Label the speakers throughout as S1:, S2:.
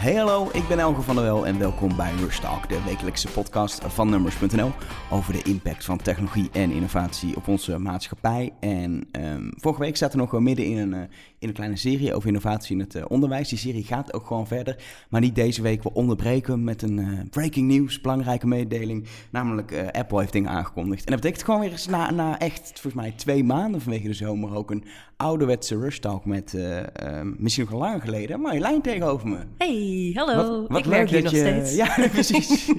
S1: Hey hallo, ik ben Elge van der Wel en welkom bij Rush Talk, de wekelijkse podcast van Numbers.nl over de impact van technologie en innovatie op onze maatschappij. En um, vorige week zaten we nog midden in een, uh, in een kleine serie over innovatie in het uh, onderwijs. Die serie gaat ook gewoon verder, maar niet deze week. We onderbreken met een uh, breaking news, belangrijke mededeling, namelijk Apple heeft dingen aangekondigd. En dat betekent gewoon weer eens na, na echt, volgens mij twee maanden vanwege de zomer, ook een ouderwetse Rush Talk met misschien nog lang geleden, Marjolein tegenover me.
S2: Hey! hallo. Wat, ik werk hier nog steeds.
S1: Ja, precies.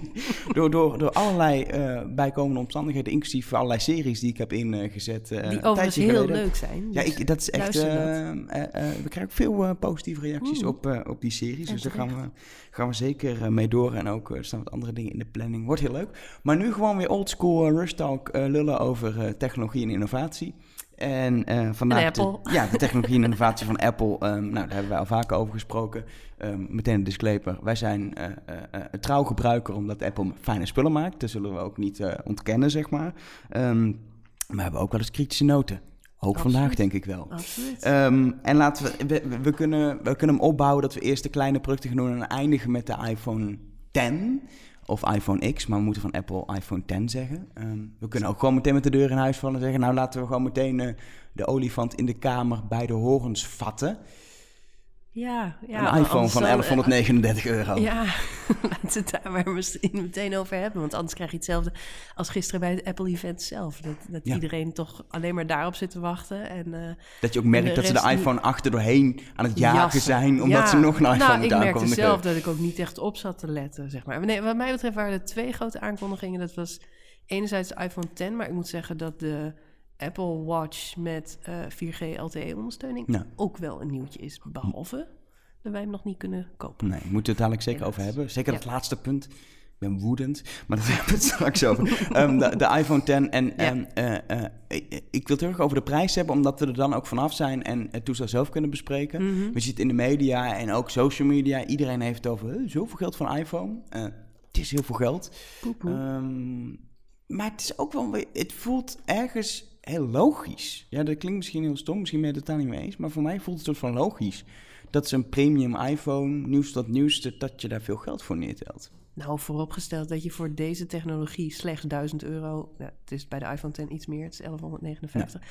S1: door, door, door allerlei uh, bijkomende omstandigheden, inclusief allerlei series die ik heb ingezet.
S2: Die overigens heel geleden. leuk zijn.
S1: Ja, ik, dat is echt... We krijgen veel positieve reacties op, op die series. dus daar gaan we, gaan we zeker mee door. En ook er staan wat andere dingen in de planning. Wordt heel leuk. Maar nu gewoon weer oldschool Rush Talk lullen over technologie en innovatie. En uh, vandaag
S2: de,
S1: ja, de technologie en innovatie van Apple. Um, nou, daar hebben wij al vaker over gesproken. Um, meteen een disclaimer. Wij zijn uh, uh, een trouw gebruiker omdat Apple fijne spullen maakt. Dat zullen we ook niet ontkennen, zeg maar. Um, maar we hebben ook wel eens kritische noten. Ook vandaag, denk ik wel.
S2: Absoluut.
S1: en laten we, we, we, kunnen, we kunnen hem opbouwen dat we eerst de kleine producten gaan doen en eindigen met de iPhone 10 of iPhone X, maar we moeten van Apple iPhone 10 zeggen. Um, we kunnen ook gewoon meteen met de deur in huis vallen en zeggen... nou, laten we gewoon meteen uh, de olifant in de kamer bij de horens vatten...
S2: Ja, ja,
S1: een iPhone van 1139 euro.
S2: Ja, laten we het daar maar misschien meteen over hebben. Want anders krijg je hetzelfde als gisteren bij het Apple-event zelf. Dat, dat iedereen toch alleen maar daarop zit te wachten. En, uh,
S1: dat je ook merkt dat ze de iPhone achter doorheen aan het jagen zijn... omdat ze nog een iPhone nou,
S2: moeten ik merkte zelf dat ik ook niet echt op zat te letten, zeg maar. Nee, wat mij betreft waren er twee grote aankondigingen. Dat was enerzijds de iPhone 10, maar ik moet zeggen dat de Apple Watch met uh, 4G LTE-ondersteuning ook wel een nieuwtje is. Behalve dat wij hem nog niet kunnen kopen.
S1: Nee, moeten we het dadelijk zeker over hebben. Zeker het laatste punt. Ik ben woedend, maar daar hebben we het straks over. um, de, de, iPhone 10. En, en uh, uh, ik wil terug over de prijs hebben, omdat we er dan ook vanaf zijn en het toestel zelf kunnen bespreken. Mm -hmm. We zitten in de media en ook social media. Iedereen heeft het over zoveel geld van iPhone. Uh, het is heel veel geld. Um, maar het is ook wel, het voelt ergens heel logisch. Ja, dat klinkt misschien heel stom, misschien ben je het totaal niet mee eens. Maar voor mij voelt het soort van logisch. Dat ze een premium iPhone, nieuws tot nieuwste, dat je daar veel geld voor neertelt.
S2: Nou, vooropgesteld dat je voor deze technologie slechts 1000 euro, nou, het is bij de iPhone 10 iets meer, het is 1159,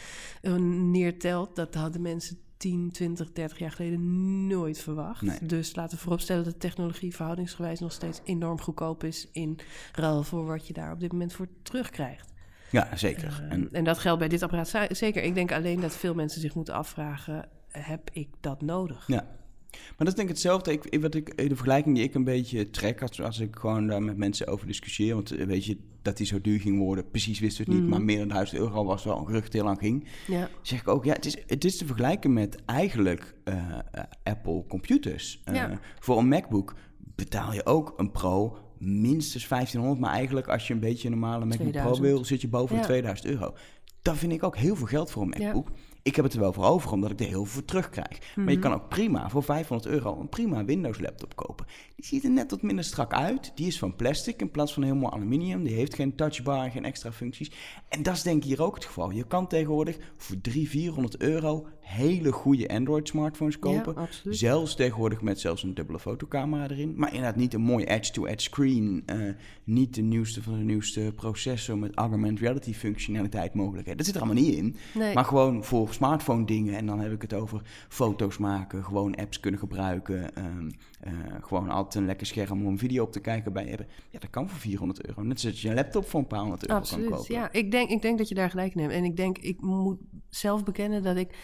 S2: ja. neertelt. Dat hadden mensen 10, 20, 30 jaar geleden nooit verwacht. Nee. Dus laten we vooropstellen dat de technologie verhoudingsgewijs nog steeds enorm goedkoop is in ruil voor wat je daar op dit moment voor terugkrijgt.
S1: Ja, zeker.
S2: Uh, en, en, dat geldt bij dit apparaat zeker. Ik denk alleen dat veel mensen zich moeten afvragen: heb ik dat nodig?
S1: Ja. Maar dat is denk ik hetzelfde. Ik, wat ik, de vergelijking die ik een beetje trek als, als ik gewoon daar met mensen over discussieer. Want eh, weet je, dat die zo duur ging worden, precies wisten we het niet. Mm. Maar meer dan 1000 euro was wel een gerucht heel lang ging.
S2: Ja.
S1: Zeg ik ook, ja, het is, het is te vergelijken met eigenlijk uh, Apple computers. Uh, ja. Voor een MacBook betaal je ook een Pro minstens 1500. Maar eigenlijk als je een beetje een normale MacBook 2000. Pro wil, zit je boven de 2000 euro. Dat vind ik ook heel veel geld voor een MacBook. Ik heb het er wel voor over, omdat ik er heel veel voor terugkrijg. Mm -hmm. Maar je kan ook prima voor 500 euro een prima Windows laptop kopen. Die ziet er net wat minder strak uit. Die is van plastic in plaats van helemaal aluminium. Die heeft geen touchbar, geen extra functies. En dat is denk ik hier ook het geval. Je kan tegenwoordig voor 300, 400 euro hele goede Android-smartphones kopen.
S2: Ja,
S1: zelfs tegenwoordig met zelfs een dubbele fotocamera erin. Maar inderdaad niet een mooi edge-to-edge screen. Uh, niet de nieuwste van de nieuwste processor met augmented reality functionaliteit mogelijkheden. Dat zit er allemaal niet in.
S2: Nee.
S1: Maar gewoon voor smartphone dingen. En dan heb ik het over foto's maken, gewoon apps kunnen gebruiken. Um, uh, gewoon altijd een lekker scherm om een video op te kijken bij hebben. Ja, dat kan voor 400 euro. Net zoals je een laptop voor een paar honderd euro
S2: Absoluut,
S1: kan kopen.
S2: Ja, ik denk, ik denk dat je daar gelijk in hebt. En ik denk, ik moet zelf bekennen dat ik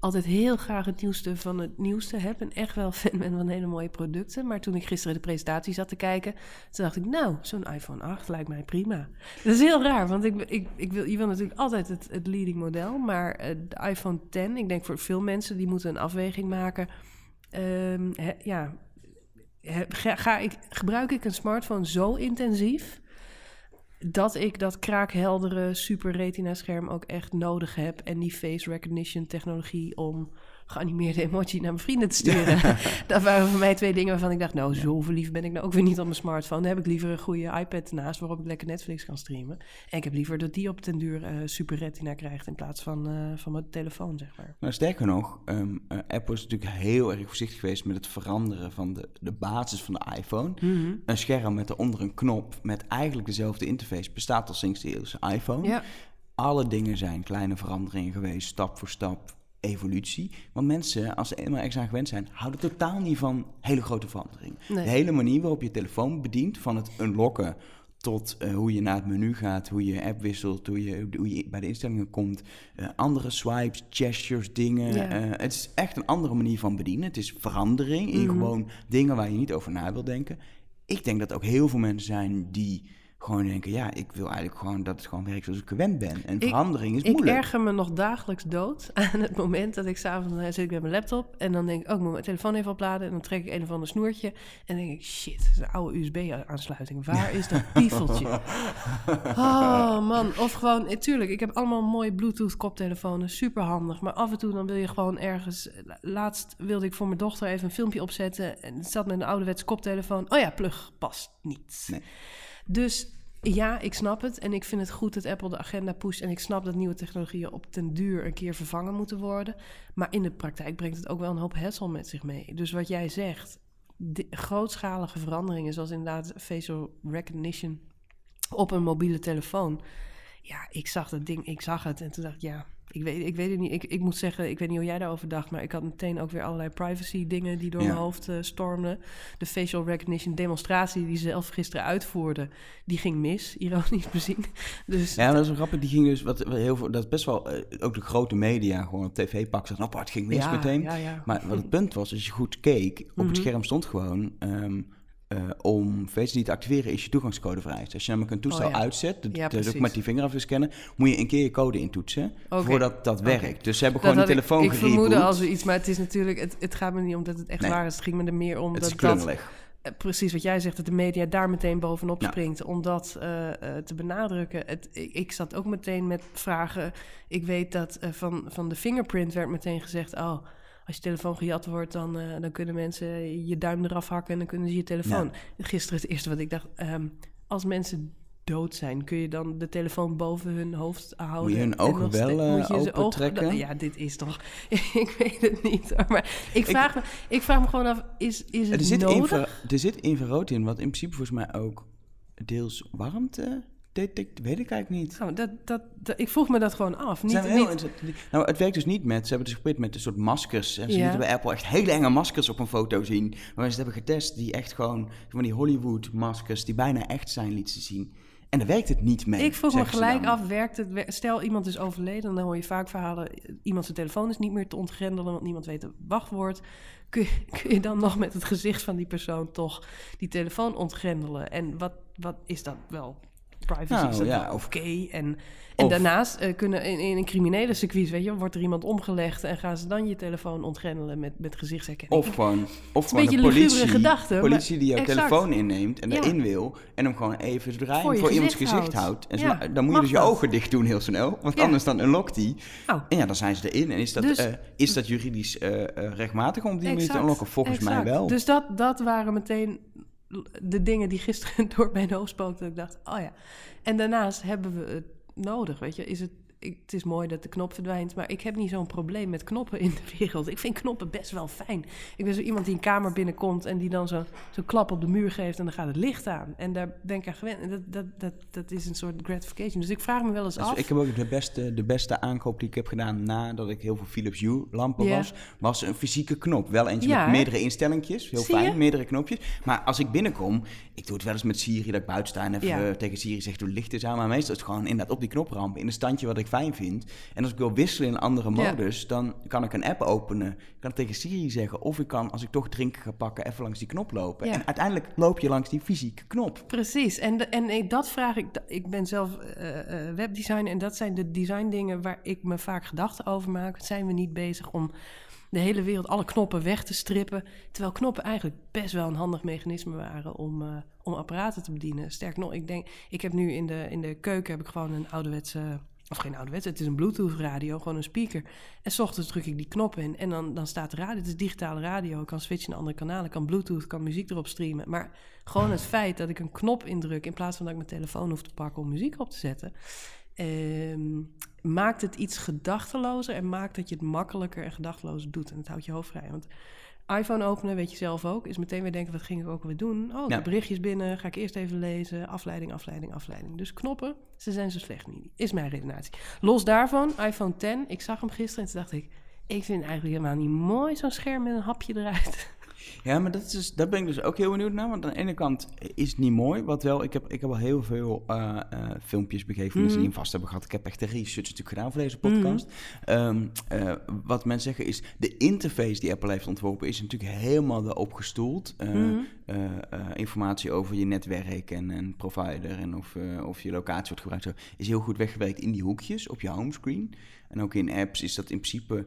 S2: altijd heel graag het nieuwste van het nieuwste heb. En echt wel fan ben van hele mooie producten. Maar toen ik gisteren de presentatie zat te kijken, toen dacht ik, nou, zo'n iPhone 8 lijkt mij prima. Dat is heel raar, want ik, ik, ik wil, je wil natuurlijk altijd het, leading model. Maar uh, de iPhone 10, ik denk voor veel mensen, die moeten een afweging maken. He, ja, ga ik, gebruik ik een smartphone zo intensief dat ik dat kraakheldere super retina scherm ook echt nodig heb en die face recognition technologie om geanimeerde emoji naar mijn vrienden te sturen. dat waren voor mij twee dingen waarvan ik dacht, nou, zo verliefd ben ik nou ook weer niet op mijn smartphone. Dan heb ik liever een goede iPad naast waarop ik lekker Netflix kan streamen. En ik heb liever dat die op den duur uh, super retina krijgt in plaats van, uh, van mijn telefoon, zeg maar.
S1: Nou, sterker nog, um, uh, Apple is natuurlijk heel erg voorzichtig geweest met het veranderen van de, de basis van de iPhone. Mm -hmm. Een scherm met eronder een knop met eigenlijk dezelfde interface bestaat al sinds de eerste iPhone. Ja. Alle dingen zijn kleine veranderingen geweest, stap voor stap evolutie. Want mensen, als ze eenmaal aan gewend zijn, houden totaal niet van hele grote veranderingen. Nee. De hele manier waarop je telefoon bedient, van het unlocken tot uh, hoe je naar het menu gaat, hoe je app wisselt, hoe je, hoe je bij de instellingen komt. Uh, andere swipes, gestures, dingen. Ja. Uh, het is echt een andere manier van bedienen. Het is verandering in mm -hmm. gewoon dingen waar je niet over na wil denken. Ik denk dat ook heel veel mensen zijn die gewoon denken, ja, ik wil eigenlijk gewoon dat het gewoon werkt zoals ik gewend ben. En verandering is moeilijk.
S2: Ik erger me nog dagelijks dood aan het moment dat ik s'avonds zit ik met mijn laptop en dan denk ik, oh, ik moet mijn telefoon even opladen en dan trek ik een of ander snoertje en dan denk ik, shit, dat is een oude USB-aansluiting. Waar is dat piefeltje? oh man, of gewoon, natuurlijk, ik heb allemaal mooie Bluetooth koptelefoons, super handig, maar af en toe dan wil je gewoon ergens, laatst wilde ik voor mijn dochter even een filmpje opzetten en het zat met een ouderwetse koptelefoon. Oh ja, plug past niet. Nee. Dus ja, ik snap het. En ik vind het goed dat Apple de agenda pusht. En ik snap dat nieuwe technologieën op den duur een keer vervangen moeten worden. Maar in de praktijk brengt het ook wel een hoop hassle met zich mee. Dus wat jij zegt, grootschalige veranderingen, zoals inderdaad facial recognition op een mobiele telefoon. Ja, ik zag dat ding, ik zag het en toen dacht ik, ja, ik weet, ik weet het niet. Ik, ik moet zeggen, ik weet niet hoe jij daarover dacht, maar ik had meteen ook weer allerlei privacy dingen die door ja. mijn hoofd uh, stormden. De facial recognition demonstratie die ze zelf gisteren uitvoerden, die ging mis, ironisch bezien. Dus
S1: ja, dat is een grappig. Die ging dus, wat, wat heel veel, dat is best wel, uh, ook de grote media gewoon op tv pakken. Zeggen, nou, het ging mis
S2: ja,
S1: meteen.
S2: Ja.
S1: Maar wat het punt was, als je goed keek, op mm -hmm. het scherm stond gewoon... Um, uh, om ID te activeren is je toegangscode vereist. Als je namelijk een toestel
S2: oh, ja.
S1: uitzet,
S2: Ja,
S1: de, ook met die vingerafdruk scannen, moet je een keer je code intoetsen voordat dat werkt. Dus ze hebben
S2: Dat
S1: gewoon de
S2: had ik-
S1: telefoon
S2: Ik vermoedde als er iets, maar het is natuurlijk, het, het gaat me niet om dat het echt
S1: Nee.
S2: waar is. Het ging me er meer om
S1: Het
S2: dat
S1: is
S2: dat, eh, precies wat jij zegt, dat de media daar meteen bovenop
S1: Ja.
S2: springt om dat eh, te benadrukken. Het, ik, ik zat ook meteen met vragen. Ik weet dat van, van de fingerprint werd meteen gezegd, oh, als je telefoon gejat wordt, dan, eh, dan kunnen mensen je duim eraf hakken en dan kunnen ze je telefoon. Gisteren het eerste wat ik dacht, ehm, als mensen dood zijn, kun je dan de telefoon boven hun hoofd houden?
S1: Moet je hun
S2: en
S1: ogen wel,
S2: ste- moet je ze
S1: opentrekken?
S2: Ja, dit is toch... ik weet het niet hoor, maar ik vraag, me, ik vraag me gewoon af, is, is het
S1: Er zit,
S2: nodig?
S1: er zit infrarood in, wat in principe volgens mij ook deels warmte detect, weet ik eigenlijk niet.
S2: Nou, dat, dat, dat- ik vroeg me dat gewoon af. Niet,
S1: heel
S2: niet,
S1: nou, het werkt dus niet met, ze hebben dus geprobeerd met een soort maskers. En ze
S2: Ja.
S1: lieten bij Apple echt hele enge maskers op een foto zien. Maar ze hebben getest die echt gewoon, van die Hollywood maskers, die bijna echt zijn, lieten ze zien. En daar werkt het niet mee.
S2: ik vroeg me gelijk
S1: dan.
S2: af, werkt het? Stel, iemand is overleden, dan hoor je vaak verhalen... iemand zijn telefoon is niet meer te ontgrendelen... want niemand weet het wachtwoord. Kun je, kun je dan nog met het gezicht van die persoon toch die telefoon ontgrendelen? En wat, wat is dat wel? Privacy
S1: Nou,
S2: is dat
S1: ja,
S2: oké? En, en
S1: of-
S2: daarnaast eh, kunnen in, in een criminele circuit, weet je, wordt er iemand omgelegd en gaan ze dan je telefoon ontgrendelen met, met gezichtsherkenning.
S1: Of gewoon, of gewoon
S2: een
S1: politie,
S2: gedachte, maar-
S1: politie die jouw
S2: Exact.
S1: telefoon inneemt en
S2: Ja.
S1: erin wil. En hem gewoon even je
S2: Voor
S1: hem
S2: je
S1: voor iemands
S2: gezicht houdt.
S1: houdt. En
S2: Ja,
S1: dan moet je dus je ogen dicht doen heel snel. Want anders dan unlockt die.
S2: Oh.
S1: En ja, dan zijn ze erin. En is dat,
S2: Dus-
S1: eh, is dat juridisch eh, rechtmatig om die manier te
S2: Exact,
S1: unlocken? Volgens mij
S2: exact.
S1: wel.
S2: Dus dat, dat waren meteen de dingen die gisteren door mijn hoofd spookten. Ik dacht, oh ja. En daarnaast hebben we het nodig, weet je. Is het, ik, het is mooi dat de knop verdwijnt, maar ik heb niet zo'n probleem met knoppen in de wereld. Ik vind knoppen best wel fijn. Ik ben zo iemand die een kamer binnenkomt en die dan zo'n zo klap op de muur geeft en dan gaat het licht aan. En daar ben ik aan gewend. En dat, dat, dat, dat is een soort gratification. Dus ik vraag me wel eens
S1: Dus
S2: af.
S1: ik heb ook de beste, de beste aankoop die ik heb gedaan nadat ik heel veel Philips Hue lampen was, was een fysieke knop. Wel eentje
S2: Ja,
S1: met meerdere instellingjes, heel fijn, meerdere knopjes. Maar als ik binnenkom, ik doe het wel eens met Siri, dat ik buiten sta en even
S2: Ja.
S1: tegen Siri zeg, doe licht eens aan. Maar meestal is het gewoon inderdaad op die knopramp, in een standje wat ik fijn vind. En als ik wil wisselen in een andere
S2: Ja.
S1: modus, dan kan ik een app openen. Ik kan het tegen Siri zeggen, of ik kan, als ik toch drinken ga pakken, even langs die knop lopen.
S2: Ja.
S1: En uiteindelijk loop je langs die fysieke knop.
S2: Precies, en, de- en nee, dat vraag ik. Ik ben zelf eh, eh, webdesigner en dat zijn de design dingen waar ik me vaak gedachten over maak. Zijn we niet bezig om de hele wereld, alle knoppen weg te strippen? Terwijl knoppen eigenlijk best wel een handig mechanisme waren om, eh, om apparaten te bedienen. Sterker nog, ik denk, ik heb nu in de, in de keuken heb ik gewoon een ouderwetse of geen ouderwetse, het is een Bluetooth radio, gewoon een speaker. En s ochtends druk ik die knop in en dan, dan staat de radio. Het is digitale radio, ik kan switchen naar andere kanalen, kan Bluetooth, kan muziek erop streamen. Maar gewoon het feit dat ik een knop indruk in plaats van dat ik mijn telefoon hoef te pakken om muziek op te zetten, ehm, maakt het iets gedachtelozer en maakt dat je het makkelijker en gedachtelozer doet. En het houdt je hoofd vrij. Want iPhone openen, weet je zelf ook, is meteen weer denken, wat ging ik ook weer doen? Oh, de berichtjes binnen, ga ik eerst even lezen. Afleiding, afleiding, afleiding. Dus knoppen, ze zijn zo slecht niet, is mijn redenatie. Los daarvan, iPhone 10, ik zag hem gisteren en toen dacht ik, ik vind het eigenlijk helemaal niet mooi, zo'n scherm met een hapje eruit.
S1: Ja, maar dat is, dus, daar ben ik dus ook heel benieuwd naar. Want aan de ene kant is het niet mooi. Wat wel, ik heb, ik heb al heel veel uh, uh, filmpjes begeven van mensen die hem vast hebben gehad. Ik heb echt de research natuurlijk gedaan voor deze podcast. Mm wat mensen zeggen is, de interface die Apple heeft ontworpen is natuurlijk helemaal erop gestoeld. Mm informatie over je netwerk en, en provider en of, of je locatie wordt gebruikt. Zo, is heel goed weggewerkt in die hoekjes op je homescreen. En ook in apps is dat in principe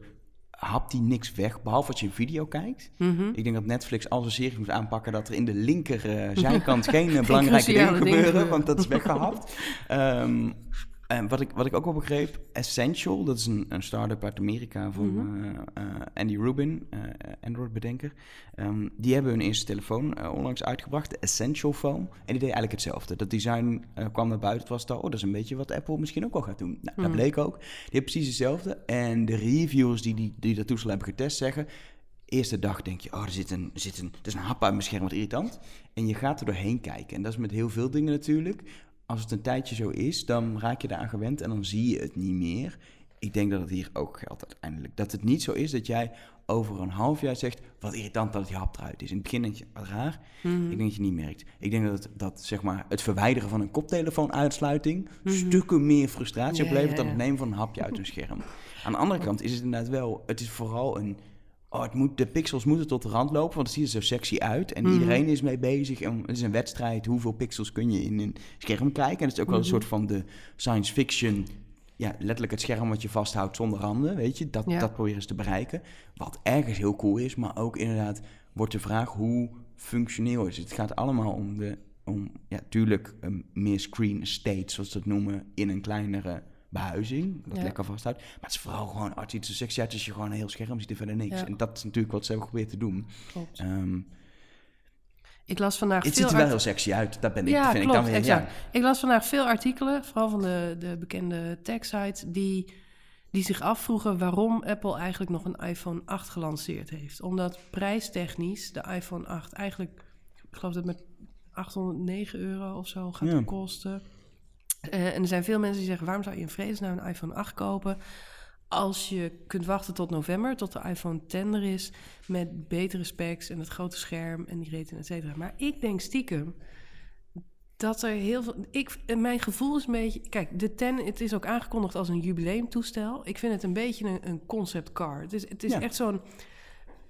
S1: hapt die niks weg, behalve als je een video kijkt. Mhm. Ik denk dat Netflix al een serie moet aanpakken dat er in de linker uh, zijkant geen uh, belangrijke dingen gebeuren, want dat is weggehapt. um, En wat ik, wat ik ook wel begreep, Essential, dat is een, een start-up uit Amerika van mm Andy Rubin, uh, Android-bedenker. Um, die hebben hun eerste telefoon onlangs uitgebracht, de Essential Phone. En die deed eigenlijk hetzelfde. Dat design kwam naar buiten, het was daar, oh, dat is een beetje wat Apple misschien ook wel gaat doen. Nou, dat mhm. bleek ook. Die hebben precies hetzelfde. En de reviewers die, die, die dat toestel hebben getest zeggen, eerste dag denk je, oh, er zit een, er zit een, er is een hap uit mijn scherm, wat irritant. En je gaat er doorheen kijken. En dat is met heel veel dingen natuurlijk als het een tijdje zo is, dan raak je eraan gewend en dan zie je het niet meer. Ik denk dat het hier ook geldt uiteindelijk. Dat het niet zo is dat jij over een half jaar zegt... wat irritant dat het hap eruit is. In het begin denk je, wat raar. Mhm. Ik denk dat je niet merkt. Ik denk dat, het, dat zeg maar, het verwijderen van een koptelefoonuitsluiting... Mm stukken meer frustratie oplevert... dan het nemen van een hapje uit een scherm. Aan de andere kant is het inderdaad wel... het is vooral een oh, het moet, de pixels moeten tot de rand lopen, want het ziet er zo sexy uit. En mhm. iedereen is mee bezig. En het is een wedstrijd. Hoeveel pixels kun je in een scherm kijken? En het is ook wel een mhm. soort van de science fiction. Ja, letterlijk het scherm wat je vasthoudt zonder randen, weet je. Dat, dat proberen ze te bereiken. Wat ergens heel cool is, maar ook inderdaad wordt de vraag hoe functioneel is het. Het gaat allemaal om de, om, ja, tuurlijk um, meer screen state, zoals ze dat noemen, in een kleinere behuizing, dat lekker vasthoudt. Maar het is vooral gewoon, als iets zo sexy uit als je gewoon een heel scherm ziet en verder niks. En dat is natuurlijk wat ze hebben geprobeerd te doen. Um,
S2: ik las vandaag
S1: het ziet er wel heel sexy uit, dat ben ik,
S2: ja,
S1: vind
S2: klopt, ik dan weer, ja. Ik las vandaag veel artikelen, vooral van de, de bekende tech-sites, die, die zich afvroegen waarom Apple eigenlijk nog een iPhone 8 gelanceerd heeft. Omdat prijstechnisch de iPhone 8 eigenlijk, ik geloof dat met 809 euro of zo gaat ja. kosten. Uh, en er zijn veel mensen die zeggen: waarom zou je in vredesnaam een iPhone 8 kopen? Als je kunt wachten tot november, tot de iPhone 10 er is, met betere specs en het grote scherm en die retina, et cetera. Maar ik denk stiekem dat er heel veel. Ik, mijn gevoel is een beetje. Kijk, de 10, het is ook aangekondigd als een jubileumtoestel. Ik vind het een beetje een, een concept car. Het is, het is echt zo'n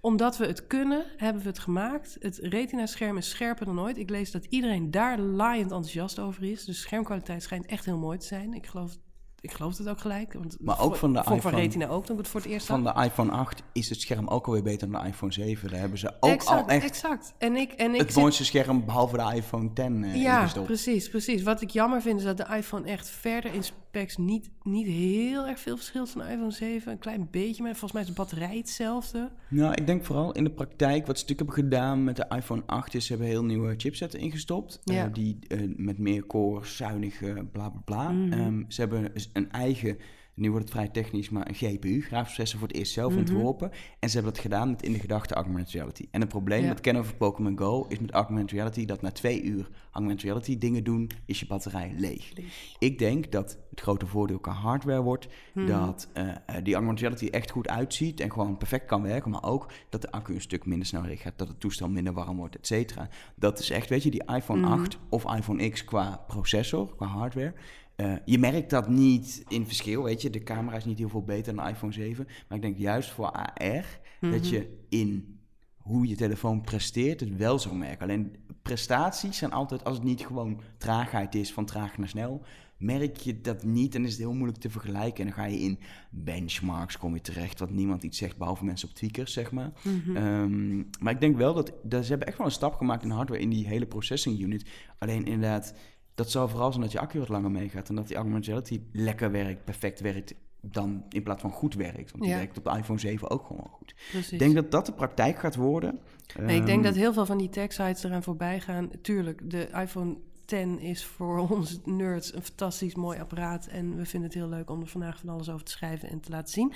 S2: omdat we het kunnen, hebben we het gemaakt. Het retina-scherm is scherper dan ooit. Ik lees dat iedereen daar laaiend enthousiast over is. Dus schermkwaliteit schijnt echt heel mooi te zijn. Ik geloof ik geloof het ook gelijk. Want
S1: maar ook van de
S2: iPhone... Van Retina ook, toen ik het voor het eerst
S1: Van de iPhone 8 is het scherm ook alweer beter dan de iPhone 7. Daar hebben ze ook al echt...
S2: Exact, en ik, en ik
S1: Het mooiste scherm behalve de iPhone 10 uh,
S2: Ja, precies, precies. Wat ik jammer vind is dat de iPhone echt verder in specs niet, niet heel erg veel verschilt van de iPhone 7. Een klein beetje, maar volgens mij is de batterij hetzelfde.
S1: Nou, ik denk vooral in de praktijk, wat ze natuurlijk hebben gedaan met de iPhone 8 is, ze hebben heel nieuwe chipsets ingestopt. Ja. Uh, die uh, met meer core, zuinige, bla bla bla. Mm -hmm. um, ze hebben een eigen nu wordt het vrij technisch, maar een GPU, grafische voor het eerst zelf mhm. ontworpen. En ze hebben dat gedaan met in de gedachte augmented reality. En het probleem met kennen over Pokémon Go is met augmented reality dat na twee uur augmented reality dingen doen, is je batterij leeg. Ik denk dat het grote voordeel qua hardware wordt mhm. dat uh, die augmented reality echt goed uitziet en gewoon perfect kan werken, maar ook dat de accu een stuk minder snel leeg gaat, dat het toestel minder warm wordt, et cetera. Dat is echt, weet je, die iPhone 8 mhm. of iPhone X qua processor, qua hardware, uh, je merkt dat niet in verschil, weet je. De camera is niet heel veel beter dan de iPhone 7. Maar ik denk juist voor AR dat mhm. je in hoe je telefoon presteert het wel zou merken. Alleen prestaties zijn altijd, als het niet gewoon traagheid is, van traag naar snel, merk je dat niet en is het heel moeilijk te vergelijken. En dan ga je in benchmarks kom je terecht, wat niemand iets zegt, behalve mensen op tweakers, zeg maar. Mhm. Ehm, maar ik denk wel dat, dat ze hebben echt wel een stap gemaakt in hardware in die hele processing unit. Alleen inderdaad dat zal vooral zijn dat je accu wat langer meegaat en dat die augmented lekker werkt, perfect werkt dan in plaats van goed werkt. Want die
S2: Ja.
S1: werkt op de iPhone 7 ook gewoon wel goed.
S2: Precies.
S1: Ik denk dat dat de praktijk gaat worden.
S2: Nee, ik denk
S1: Ehm,
S2: dat heel veel van die tech-sites eraan voorbij gaan. Tuurlijk, de iPhone 10 is voor ons nerds een fantastisch mooi apparaat. En we vinden het heel leuk om er vandaag van alles over te schrijven en te laten zien.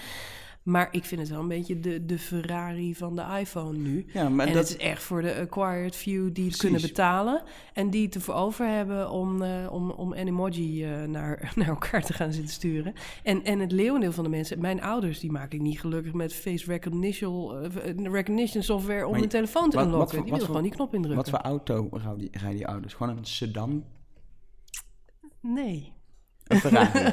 S2: Maar ik vind het wel een beetje de, de Ferrari van de iPhone nu.
S1: Ja, maar
S2: en
S1: dat,
S2: het is echt voor de acquired few die het
S1: Precies.
S2: kunnen betalen. En die het ervoor over hebben om, eh, om, om een emoji eh, naar, naar elkaar te gaan zitten sturen. En, en het leeuwendeel van de mensen, mijn ouders, die maak ik niet gelukkig met face recognition, eh, recognition software om
S1: Maar je-
S2: telefoon te
S1: wat- wat
S2: unlocken.
S1: voor-
S2: die
S1: wat
S2: willen gewoon die knop indrukken.
S1: wat voor auto rijden die, die ouders? Gewoon een sedan?
S2: Nee.
S1: Een Ferrari?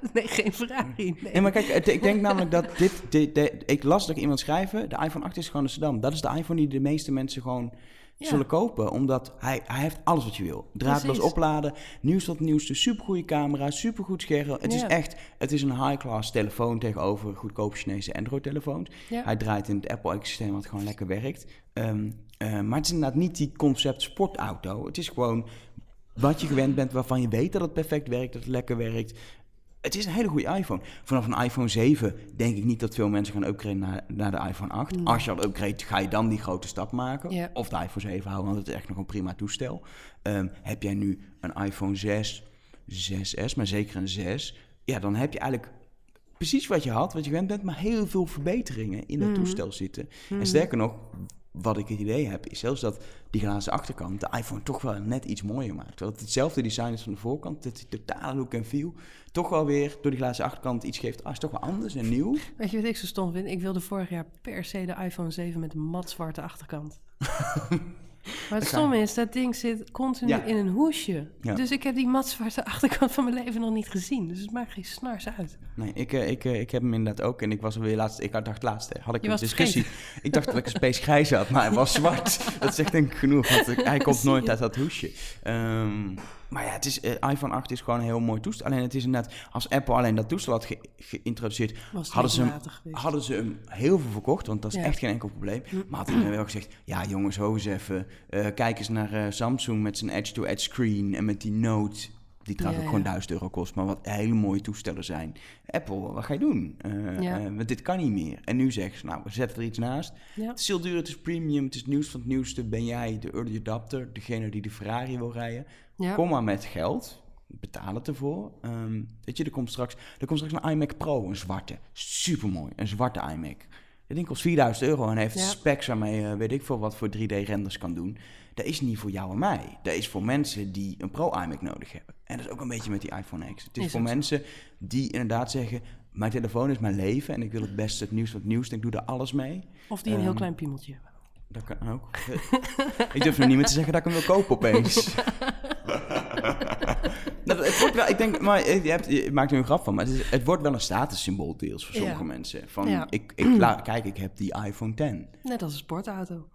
S2: nee, geen Ferrari. Nee.
S1: Nee, maar kijk, het- ik denk namelijk dat dit, dit, dit- Ik las dat iemand schrijven, de iPhone 8 is gewoon een sedan. Dat is de iPhone die de meeste mensen gewoon
S2: Ja.
S1: zullen kopen. Omdat hij, hij heeft alles wat je wil. Draadloos
S2: Precies.
S1: opladen, nieuws tot nieuwste, supergoeie camera, supergoed scherm. Het is echt, het is een high-class telefoon tegenover goedkope Chinese Android-telefoons.
S2: Ja.
S1: Hij draait in het Apple-ecosysteem wat gewoon lekker werkt. Ehm, eh, maar het is inderdaad niet die concept sportauto. Het is gewoon wat je gewend bent, waarvan je weet dat het perfect werkt, dat het lekker werkt. Het is een hele goede iPhone. Vanaf een iPhone 7 denk ik niet dat veel mensen gaan upgraden naar, naar de iPhone 8.
S2: Nee.
S1: Als je al upgrade, ga je dan die grote stap maken.
S2: Ja.
S1: Of de iPhone 7 houden, want het is echt nog een prima toestel. Ehm, heb jij nu een iPhone 6, 6S, maar zeker een 6... Ja, dan heb je eigenlijk precies wat je had, wat je gewend bent... maar heel veel verbeteringen in het
S2: Mhm.
S1: toestel zitten. En sterker nog, wat ik het idee heb, is zelfs dat die glazen achterkant de iPhone toch wel net iets mooier maakt. Dat het hetzelfde design is van de voorkant, dat die totale look en feel toch wel weer door die glazen achterkant iets geeft. Ah, is toch wel anders en nieuw.
S2: Weet je wat ik zo stom vind? Ik wilde vorig jaar per se de iPhone 7 met een matzwarte achterkant. Maar het
S1: Dat
S2: stom
S1: kan.
S2: is, dat ding zit continu
S1: Ja.
S2: in een hoesje.
S1: Ja.
S2: Dus ik heb die matzwarte achterkant van mijn leven nog niet gezien. Dus het maakt geen snars uit.
S1: Nee, ik, eh, ik, eh, ik heb hem inderdaad ook. En ik was er weer laatst. Ik dacht laatst, had ik
S2: Je
S1: een discussie. Ik dacht dat ik een space grijs had, maar hij was zwart. dat zegt denk ik genoeg, want hij komt nooit uit dat hoesje. Ehm, maar ja, het is, eh, iPhone 8 is gewoon een heel mooi toestel. Alleen het is inderdaad, als Apple alleen dat toestel had ge- geïntroduceerd, hadden ze, hem, hadden ze hem heel veel verkocht, want dat is
S2: Ja.
S1: echt geen enkel probleem.
S2: Hm.
S1: Maar had iedereen wel gezegd, ja jongens, ho eens even. eh, kijk eens naar eh, Samsung met zijn edge-to-edge screen en met die Note... Die trouwens ook gewoon
S2: ja.
S1: 1000 euro kost, maar wat hele mooie toestellen zijn. Apple, wat ga je doen? Eh, eh, want dit kan niet meer. En nu zeggen ze, nou, we zetten er iets naast. Het is heel duur, het is premium, het is nieuws van het nieuwste. Ben jij de early adapter, degene die de Ferrari wil rijden? Kom maar met geld, betaal het ervoor. Ehm, weet je, er komt, straks, er komt straks een iMac Pro, een zwarte. Supermooi, een zwarte iMac. Dat ding kost 4000 euro en heeft
S2: Ja.
S1: specs waarmee weet ik veel wat voor 3D-renders kan doen. Dat is niet voor jou en mij. Dat is voor mensen die een Pro-iMac nodig hebben. En dat is ook een beetje met die iPhone X. Het is,
S2: Is
S1: voor mensen die inderdaad zeggen... mijn telefoon is mijn leven en ik wil het beste het nieuws van het nieuws. en ik doe er alles mee.
S2: Of die een heel
S1: Ehm,
S2: klein piemeltje hebben.
S1: Dat kan ook. ik durf nog niet meer te zeggen dat ik hem wil kopen opeens. Nou, het wordt wel, ik denk, maar je, hebt, je maakt er een grap van, maar het, is, het wordt wel een statussymbool deels voor
S2: Ja.
S1: sommige mensen. Van,
S2: Ja.
S1: ik, ik, kijk, ik heb die iPhone 10.
S2: Net als een sportauto.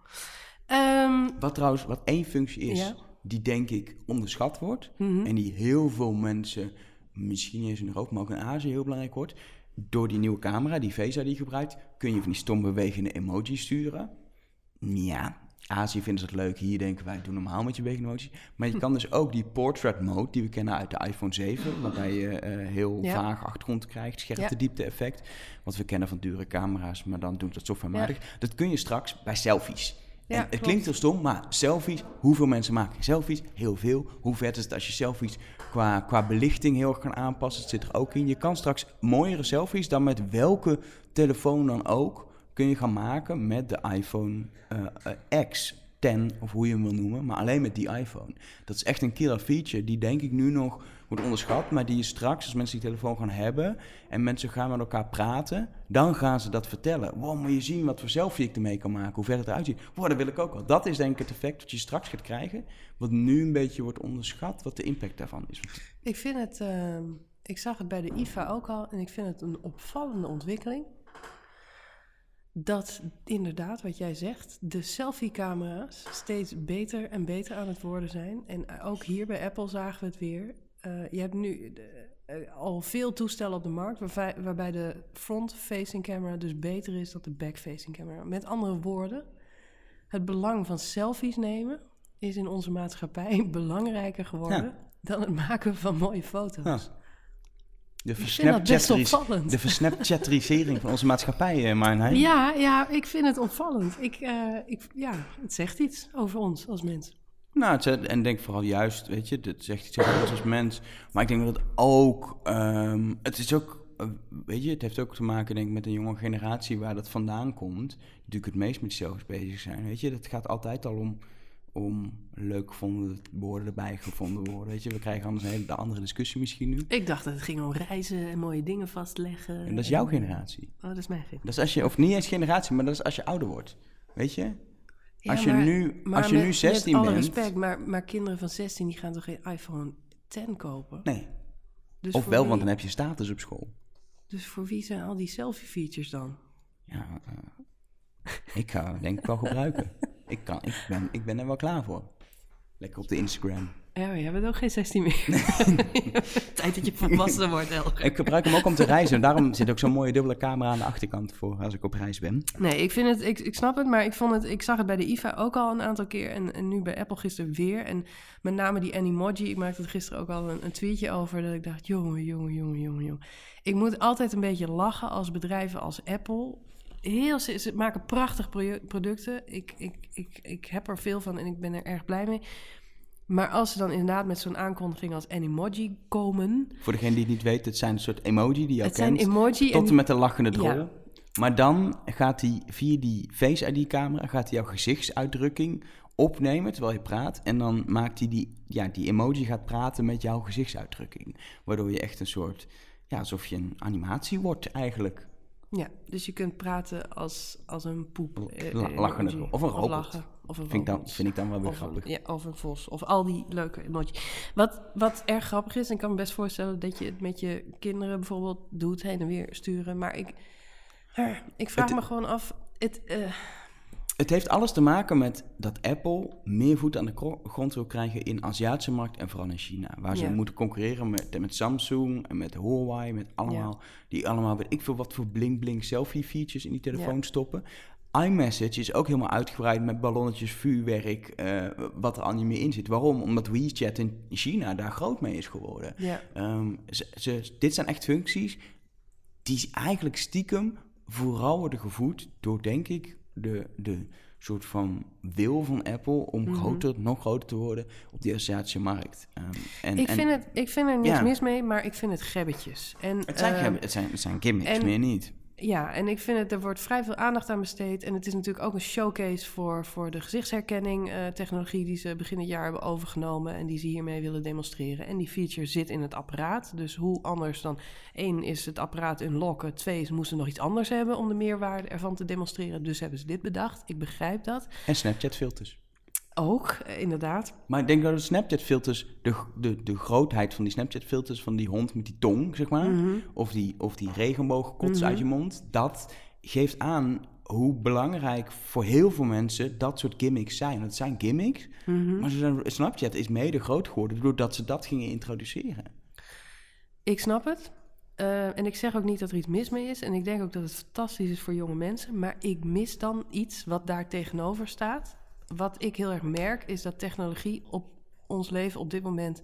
S2: Ehm,
S1: Wat trouwens, wat één functie is,
S2: Ja.
S1: die denk ik onderschat wordt.
S2: mhm.
S1: En die heel veel mensen, misschien eens in Europa, maar ook in Azië heel belangrijk wordt. Door die nieuwe camera, die VESA die je gebruikt, kun je van die stom bewegende emojis sturen. Ja, Azië vinden ze het leuk. Hier denken wij, doe normaal met je bewegende emojis. Maar je kan dus ook die portrait mode, die we kennen uit de iPhone 7, waarbij je eh, heel
S2: Ja.
S1: vaag achtergrond krijgt, scherpte
S2: Ja.
S1: diepte effect. Wat we kennen van dure camera's, maar dan doen ze dat softwarematig. Dat kun je straks bij selfies.
S2: Ja,
S1: het
S2: klopt.
S1: klinkt heel stom, maar selfies, hoeveel mensen maken selfies? Heel veel. Hoe vet is het als je selfies qua, qua belichting heel erg kan aanpassen? Het zit er ook in. Je kan straks mooiere selfies dan met welke telefoon dan ook kun je gaan maken met de iPhone eh, X. 10 of hoe je hem wil noemen, maar alleen met die iPhone. Dat is echt een killer feature die denk ik nu nog wordt onderschat, maar die je straks, als mensen die telefoon gaan hebben en mensen gaan met elkaar praten, dan gaan ze dat vertellen. Wow, moet je zien wat voor selfie ik ermee kan maken, hoe ver het eruit ziet. Wow, dat wil ik ook wel. Dat is denk ik het effect dat je straks gaat krijgen, wat nu een beetje wordt onderschat, wat de impact daarvan is.
S2: Ik vind het, ehm, ik zag het bij de IFA ook al en ik vind het een opvallende ontwikkeling. Dat inderdaad, wat jij zegt, de selfie-camera's steeds beter en beter aan het worden zijn. En ook hier bij Apple zagen we het weer. Eh, je hebt nu eh, eh, al veel toestellen op de markt waarbij, waarbij de front-facing camera dus beter is dan de back-facing camera. Met andere woorden, het belang van selfies nemen is in onze maatschappij belangrijker geworden
S1: Ja.
S2: dan het maken van mooie foto's.
S1: Ja. De
S2: opvallend.
S1: de versnapchatterisering van onze maatschappij, uh, Marnijn.
S2: Ja, ja, ik vind het opvallend. Ik, eh, ik, ja, het zegt iets over ons als mens.
S1: Nou, het en denk vooral juist, weet je, het zegt iets over ons als mens. Maar ik denk dat het ook, ehm, het is ook, eh, weet je, het heeft ook te maken denk ik met een jonge generatie waar dat vandaan komt. Die natuurlijk het meest met zichzelf bezig zijn, weet je. Dat gaat altijd al om, om leuk gevonden woorden erbij gevonden worden, weet je. We krijgen anders een hele andere discussie misschien nu.
S2: Ik dacht dat het ging om reizen en mooie dingen vastleggen.
S1: En dat is jouw generatie.
S2: Oh, dat is mijn generatie.
S1: Dat is als je, of niet eens generatie, maar dat is als je ouder wordt, weet je.
S2: Ja,
S1: Als je
S2: maar-
S1: nu-
S2: maar
S1: als je
S2: met-
S1: nu 16
S2: met alle
S1: bent-
S2: respect, maar, maar kinderen van 16 die gaan toch geen iPhone 10 kopen?
S1: Nee,
S2: Dus
S1: of wel,
S2: wie-
S1: want dan heb je status op school.
S2: Dus voor wie zijn al die selfie-features dan?
S1: Ja, eh, ik ga het denk ik wel gebruiken. Ik, kan, ik, ben, ik ben er wel klaar voor. Lekker op de Instagram.
S2: Ja, jij bent ook geen 16 meer. Tijd dat je volwassen wordt, Elger.
S1: Ik gebruik hem ook om te reizen. Daarom zit ook zo'n mooie dubbele camera aan de achterkant voor als ik op reis ben.
S2: Nee, ik vind het, ik, ik snap het, maar ik vond het, ik zag het bij de IFA ook al een aantal keer en, en nu bij Apple gisteren weer. En met name die Animoji, ik maakte er gisteren ook al een, een tweetje over dat ik dacht, jongen, jongen, jongen, jongen, jongen. Ik moet altijd een beetje lachen als bedrijven als Apple. Heel, ze, ze maken prachtig producten. Ik, ik, ik, ik heb er veel van en ik ben er erg blij mee. Maar als ze dan inderdaad met zo'n aankondiging als Animoji komen.
S1: Voor degene die het niet weet, het zijn een soort emoji die je
S2: Het zijn
S1: kent.
S2: emoji
S1: tot
S2: en
S1: en met de lachende drol.
S2: Ja.
S1: Maar dan gaat hij via die Face ID-camera gaat hij jouw gezichtsuitdrukking opnemen terwijl je praat. En dan maakt hij die, ja, die emoji gaat praten met jouw gezichtsuitdrukking. Waardoor je echt een soort, ja, alsof je een animatie wordt eigenlijk.
S2: Ja, dus je kunt praten als, als een poep. eh, eh,
S1: lachende
S2: emoji.
S1: of een robot.
S2: lachen, of een
S1: Vind ik, dan, vind ik dan wel weer
S2: Of
S1: grappig.
S2: een, ja, of een vos. Of al die leuke emoji. Wat, wat erg grappig is, en ik kan me best voorstellen dat je het met je kinderen bijvoorbeeld doet, heen en weer sturen. Maar ik, eh, ik vraag
S1: Het-
S2: me gewoon af. Het, eh,
S1: Het heeft alles te maken met dat Apple meer voet aan de grond wil krijgen in de Aziatische markt en vooral in China. Waar ze
S2: Ja.
S1: moeten concurreren met, met Samsung en met Huawei, met allemaal, die allemaal, weet ik veel wat voor bling-bling selfie features in die telefoon
S2: Ja.
S1: stoppen. iMessage is ook helemaal uitgebreid met ballonnetjes, vuurwerk, eh, wat er al niet meer in zit. Waarom? Omdat WeChat in China daar groot mee is geworden.
S2: ja.
S1: Ehm, ze, ze- dit zijn echt functies die eigenlijk stiekem vooral worden gevoed door, denk ik, de, de soort van wil van Apple om
S2: Mhm.
S1: groter, nog groter te worden op die Aziatische markt. Ehm, en,
S2: Ik,
S1: en
S2: vind het, ik vind er
S1: Ja.
S2: mis mee, maar ik vind het gebbetjes. En,
S1: het, zijn,
S2: eh,
S1: gem- het, zijn, het zijn gimmicks,
S2: en-
S1: meer niet.
S2: Ja, en ik vind het, er wordt vrij veel aandacht aan besteed. En het is natuurlijk ook een showcase voor, voor de gezichtsherkenning eh, technologie die ze begin het jaar hebben overgenomen en die ze hiermee willen demonstreren. En die feature zit in het apparaat. Dus hoe anders dan één is het apparaat unlocken, twee ze moesten nog iets anders hebben om de meerwaarde ervan te demonstreren. Dus hebben ze dit bedacht. Ik begrijp dat.
S1: En Snapchat-filters.
S2: Ook, eh, inderdaad.
S1: Maar ik denk dat de Snapchat-filters, de, de, de grootheid van die Snapchat-filters, van die hond met die tong, zeg maar,
S2: Mhm.
S1: of die, of die regenboogkots
S2: Mhm.
S1: uit je mond, dat geeft aan hoe belangrijk voor heel veel mensen dat soort gimmicks zijn. Het zijn gimmicks,
S2: Mhm.
S1: maar ze zijn, Snapchat is mede groot geworden doordat ze dat gingen introduceren.
S2: Ik snap het. Eh, en ik zeg ook niet dat er iets mis mee is. En ik denk ook dat het fantastisch is voor jonge mensen. Maar ik mis dan iets wat daar tegenover staat. Wat ik heel erg merk, is dat technologie op ons leven op dit moment.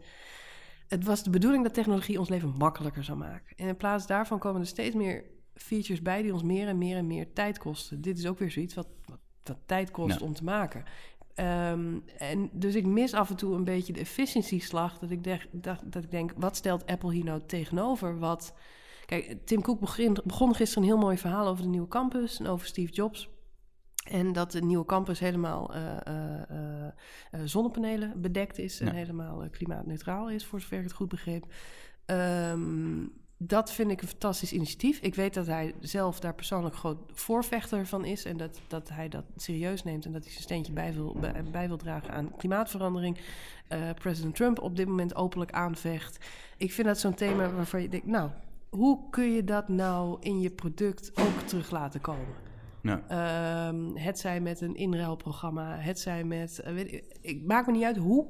S2: Het was de bedoeling dat technologie ons leven makkelijker zou maken. En in plaats daarvan komen er steeds meer features bij die ons meer en meer en meer tijd kosten. Dit is ook weer zoiets wat, wat, wat tijd kost
S1: Ja.
S2: om te maken. Ehm, en dus ik mis af en toe een beetje de efficiëntieslag. Dat ik, denk, dat, dat ik denk, wat stelt Apple hier nou tegenover? Wat... Kijk, Tim Cook begon gisteren een heel mooi verhaal over de nieuwe campus en over Steve Jobs. En dat de nieuwe campus helemaal eh, eh, eh, zonnepanelen bedekt is en
S1: Ja.
S2: helemaal klimaatneutraal is, voor zover ik het goed begreep. Ehm, dat vind ik een fantastisch initiatief. Ik weet dat hij zelf daar persoonlijk groot voorvechter van is. En dat, dat hij dat serieus neemt en dat hij zijn steentje bij wil, bij, bij wil dragen aan klimaatverandering. President Trump op dit moment openlijk aanvecht. Ik vind dat zo'n thema waarvan je denkt, nou, hoe kun je dat nou in je product ook terug laten komen? Ehm, het zij met een inruilprogramma, het zij met... eh, weet ik, ik maak me niet uit hoe,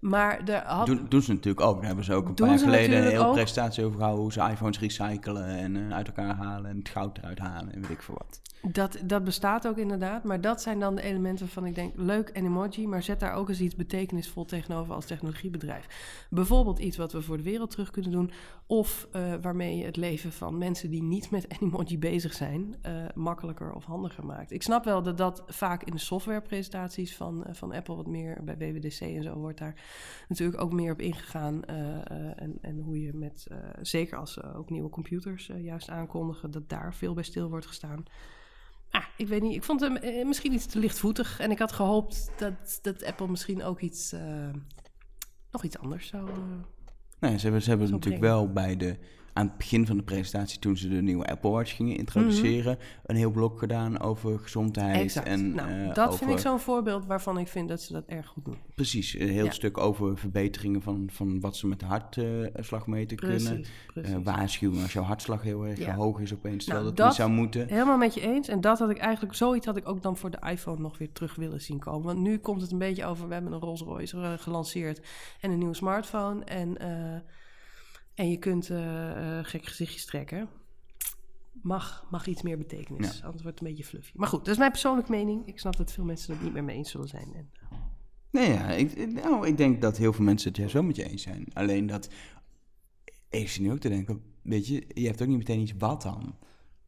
S2: maar er had...
S1: doen, doen ze natuurlijk ook. Daar hebben ze ook een paar jaar geleden een hele presentatie over gehouden. Hoe ze iPhones recyclen en eh, uit elkaar halen en het goud eruit halen en weet ik veel wat.
S2: Dat, dat bestaat ook inderdaad, maar dat zijn dan de elementen waarvan ik denk, leuk en emoji, maar zet daar ook eens iets betekenisvol tegenover als technologiebedrijf. Bijvoorbeeld iets wat we voor de wereld terug kunnen doen, of uh, waarmee je het leven van mensen die niet met Animoji bezig zijn, uh, makkelijker of handiger maakt. Ik snap wel dat dat vaak in de softwarepresentaties van, uh, van Apple wat meer, bij BWDC en zo wordt daar natuurlijk ook meer op ingegaan. en, en hoe je met, zeker als ze ook nieuwe computers juist aankondigen, dat daar veel bij stil wordt gestaan. Ah, ik weet niet. Ik vond hem eh, misschien iets te lichtvoetig. En ik had gehoopt dat, dat Apple misschien ook iets, uh, nog iets anders zou. Uh,
S1: nee, ze hebben, ze hebben natuurlijk wel bij de aan het begin van de presentatie, toen ze de nieuwe Apple Watch gingen introduceren, mhm. een heel blok gedaan over gezondheid.
S2: Exact.
S1: En,
S2: nou, uh, dat vind ik zo'n voorbeeld waarvan ik vind dat ze dat erg goed doen.
S1: Precies, een heel stuk over verbeteringen van, van wat ze met de hartslagmeter uh, kunnen. Precies. Uh, waarschuwen als jouw hartslag heel erg hoog is opeens, terwijl nou, dat, niet zou moeten.
S2: Helemaal met je eens. En dat had ik eigenlijk, zoiets had ik ook dan voor de iPhone nog weer terug willen zien komen. Want nu komt het een beetje over, we hebben een Rolls Royce eh, gelanceerd en een nieuwe smartphone. En eh, en je kunt uh, gek gezichtjes trekken. Mag, mag iets meer betekenis. Anders wordt het een beetje fluffy. Maar goed, dat is mijn persoonlijke mening. Ik snap dat veel mensen het niet meer mee eens zullen zijn. En,
S1: Nee, ja, ik, nou, ik denk dat heel veel mensen het juist wel met je eens zijn. Alleen dat, zit nu ook te denken, weet je, je hebt ook niet meteen iets wat dan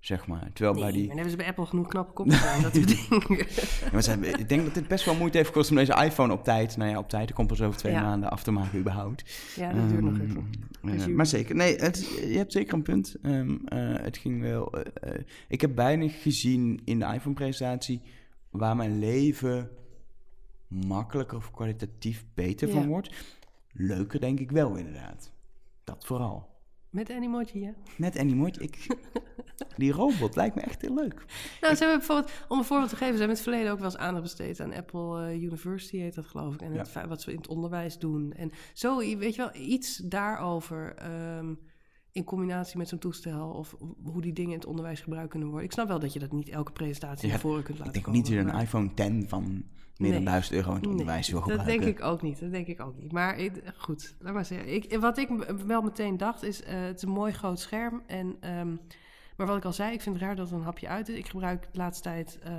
S1: zeg maar. Terwijl
S2: nee,
S1: bij die...
S2: maar hebben ze bij Apple genoeg knappe kopjes aan, dat soort dingen.
S1: Ja, maar zijn, ik denk dat het best wel moeite heeft gekost om deze iPhone op tijd, nou ja, op tijd, de komt pas over twee maanden af te maken überhaupt.
S2: Ja, dat duurt nog
S1: even. Uh, maar zeker, nee, het, je hebt zeker een punt. Um, uh, het ging wel... Uh, ik heb weinig gezien in de iPhone-presentatie waar mijn leven makkelijker of kwalitatief beter ja. van wordt. Leuker denk ik wel, inderdaad. Dat vooral.
S2: Met Animoji, ja?
S1: Met Animoji. Ik, die robot lijkt me echt heel leuk.
S2: Nou, ze hebben bijvoorbeeld, om een voorbeeld te geven, ze hebben in het verleden ook wel eens aandacht besteed aan Apple uh, University, heet dat geloof ik. En het, wat ze in het onderwijs doen. En zo, weet je wel, iets daarover. Um, in combinatie met zo'n toestel of hoe die dingen in het onderwijs gebruikt kunnen worden. Ik snap wel dat je dat niet elke presentatie ja, naar voren kunt laten
S1: Ik denk
S2: komen,
S1: niet dat je een iPhone 10 van meer dan 1000 euro in het onderwijs wil gebruiken.
S2: Dat denk ik ook niet. Dat denk ik ook niet. Maar ik, goed, laat maar zeggen. Ik, wat ik wel meteen dacht is, uh, het is een mooi groot scherm. En, um, maar wat ik al zei, ik vind het raar dat er een hapje uit is. Ik gebruik de laatste tijd uh,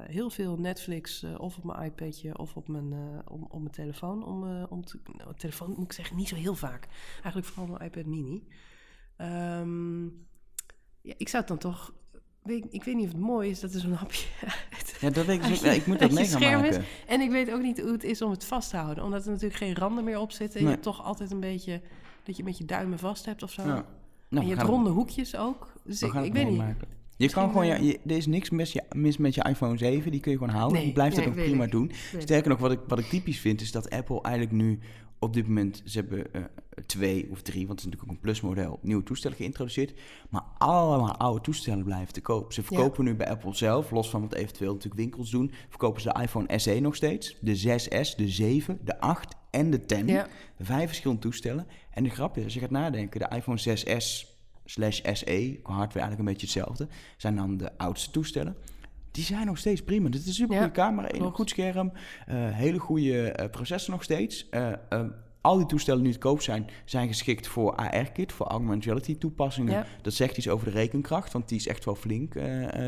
S2: heel veel Netflix uh, of op mijn iPadje of op mijn, om, op mijn telefoon. Om, om te, nou, telefoon moet ik zeggen, niet zo heel vaak. Eigenlijk vooral mijn iPad mini. Um, ja, ik zou het dan toch Weet, ik weet niet of het mooi is dat er zo'n hapje
S1: Ja, dat weet ik ik moet dat mee gaan maken.
S2: Is. En ik weet ook niet hoe het is om het vast te houden. Omdat er natuurlijk geen randen meer op zitten. En je hebt toch altijd een beetje... dat je met je duimen vast hebt of zo. Ja. Nou, en je hebt ronde hoekjes ook. Dus ik, ik weet niet. Maken.
S1: Je kan gewoon, ja, je, er is niks mis, ja, mis, met je iPhone 7, die kun je gewoon houden. Nee, die blijft nee, dat ook prima ik. doen. Sterker nog, wat ik, wat ik typisch vind, is dat Apple eigenlijk nu op dit moment, ze hebben uh, twee of drie, want het is natuurlijk ook een plusmodel, nieuwe toestellen geïntroduceerd. Maar allemaal oude toestellen blijven te koop. Ze verkopen nu bij Apple zelf, los van wat eventueel natuurlijk winkels doen, verkopen ze de iPhone SE nog steeds, de 6S, de 7, de 8 en de 10. Ja. Vijf verschillende toestellen. En de grap is, als je gaat nadenken, de iPhone 6S slash SE, hardware eigenlijk een beetje hetzelfde, zijn dan de oudste toestellen die zijn nog steeds prima. Dit is een super goede camera, een goed scherm, uh, hele goede uh, processor nog steeds. Uh, al die toestellen die nu te koop zijn, zijn geschikt voor AR-kit, voor augmented reality toepassingen. Dat zegt iets over de rekenkracht, want die is echt wel flink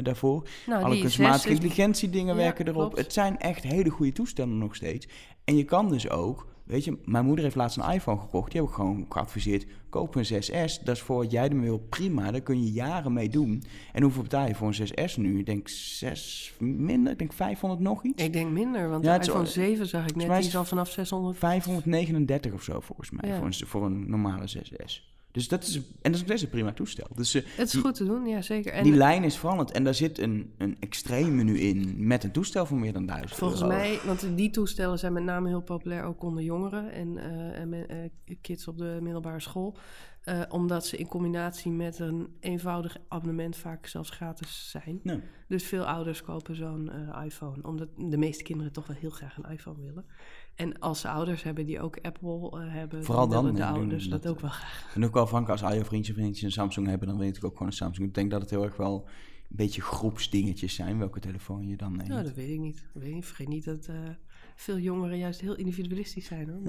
S1: daarvoor. Nou, Alle kunstmatige intelligentie dingen werken erop. Klopt. Het zijn echt hele goede toestellen nog steeds. En je kan dus ook Weet je, mijn moeder heeft laatst een iPhone gekocht. Die heb ik gewoon geadviseerd. Koop een 6S. Dat is voor wat jij ermee wil prima. Daar kun je jaren mee doen. En hoeveel betaal je voor een 6S nu? Ik denk 6 minder. Ik denk 500 nog iets.
S2: Ik denk minder, want ja, de iPhone 7 zag ik net. Die is al vanaf 600.
S1: 539 of zo volgens mij. Voor, een, voor een normale 6S. Dus dat is, en dat is best een prima toestel. Dus, uh,
S2: het is goed te doen, ja zeker.
S1: En die lijn is veranderd en daar zit een, een extreem menu in met een toestel van meer dan 1000
S2: Volgens mij, want die toestellen zijn met name heel populair ook onder jongeren en, uh, en uh, kids op de middelbare school. Uh, omdat ze in combinatie met een eenvoudig abonnement vaak zelfs gratis zijn. Dus veel ouders kopen zo'n uh, iPhone. Omdat de meeste kinderen toch wel heel graag een iPhone willen. En als ze ouders hebben die ook Apple uh, hebben,
S1: Vooral dan,
S2: de ouders dat, dat, ook wel graag.
S1: En ook wel van als al je vriendjes vriendjes een Samsung hebben, dan weet ik ook gewoon een Samsung. Ik denk dat het heel erg wel beetje groepsdingetjes zijn, welke telefoon je dan neemt.
S2: Nou, dat weet ik niet. Weet niet. Vergeet niet dat eh, veel jongeren juist heel individualistisch zijn. Hoor.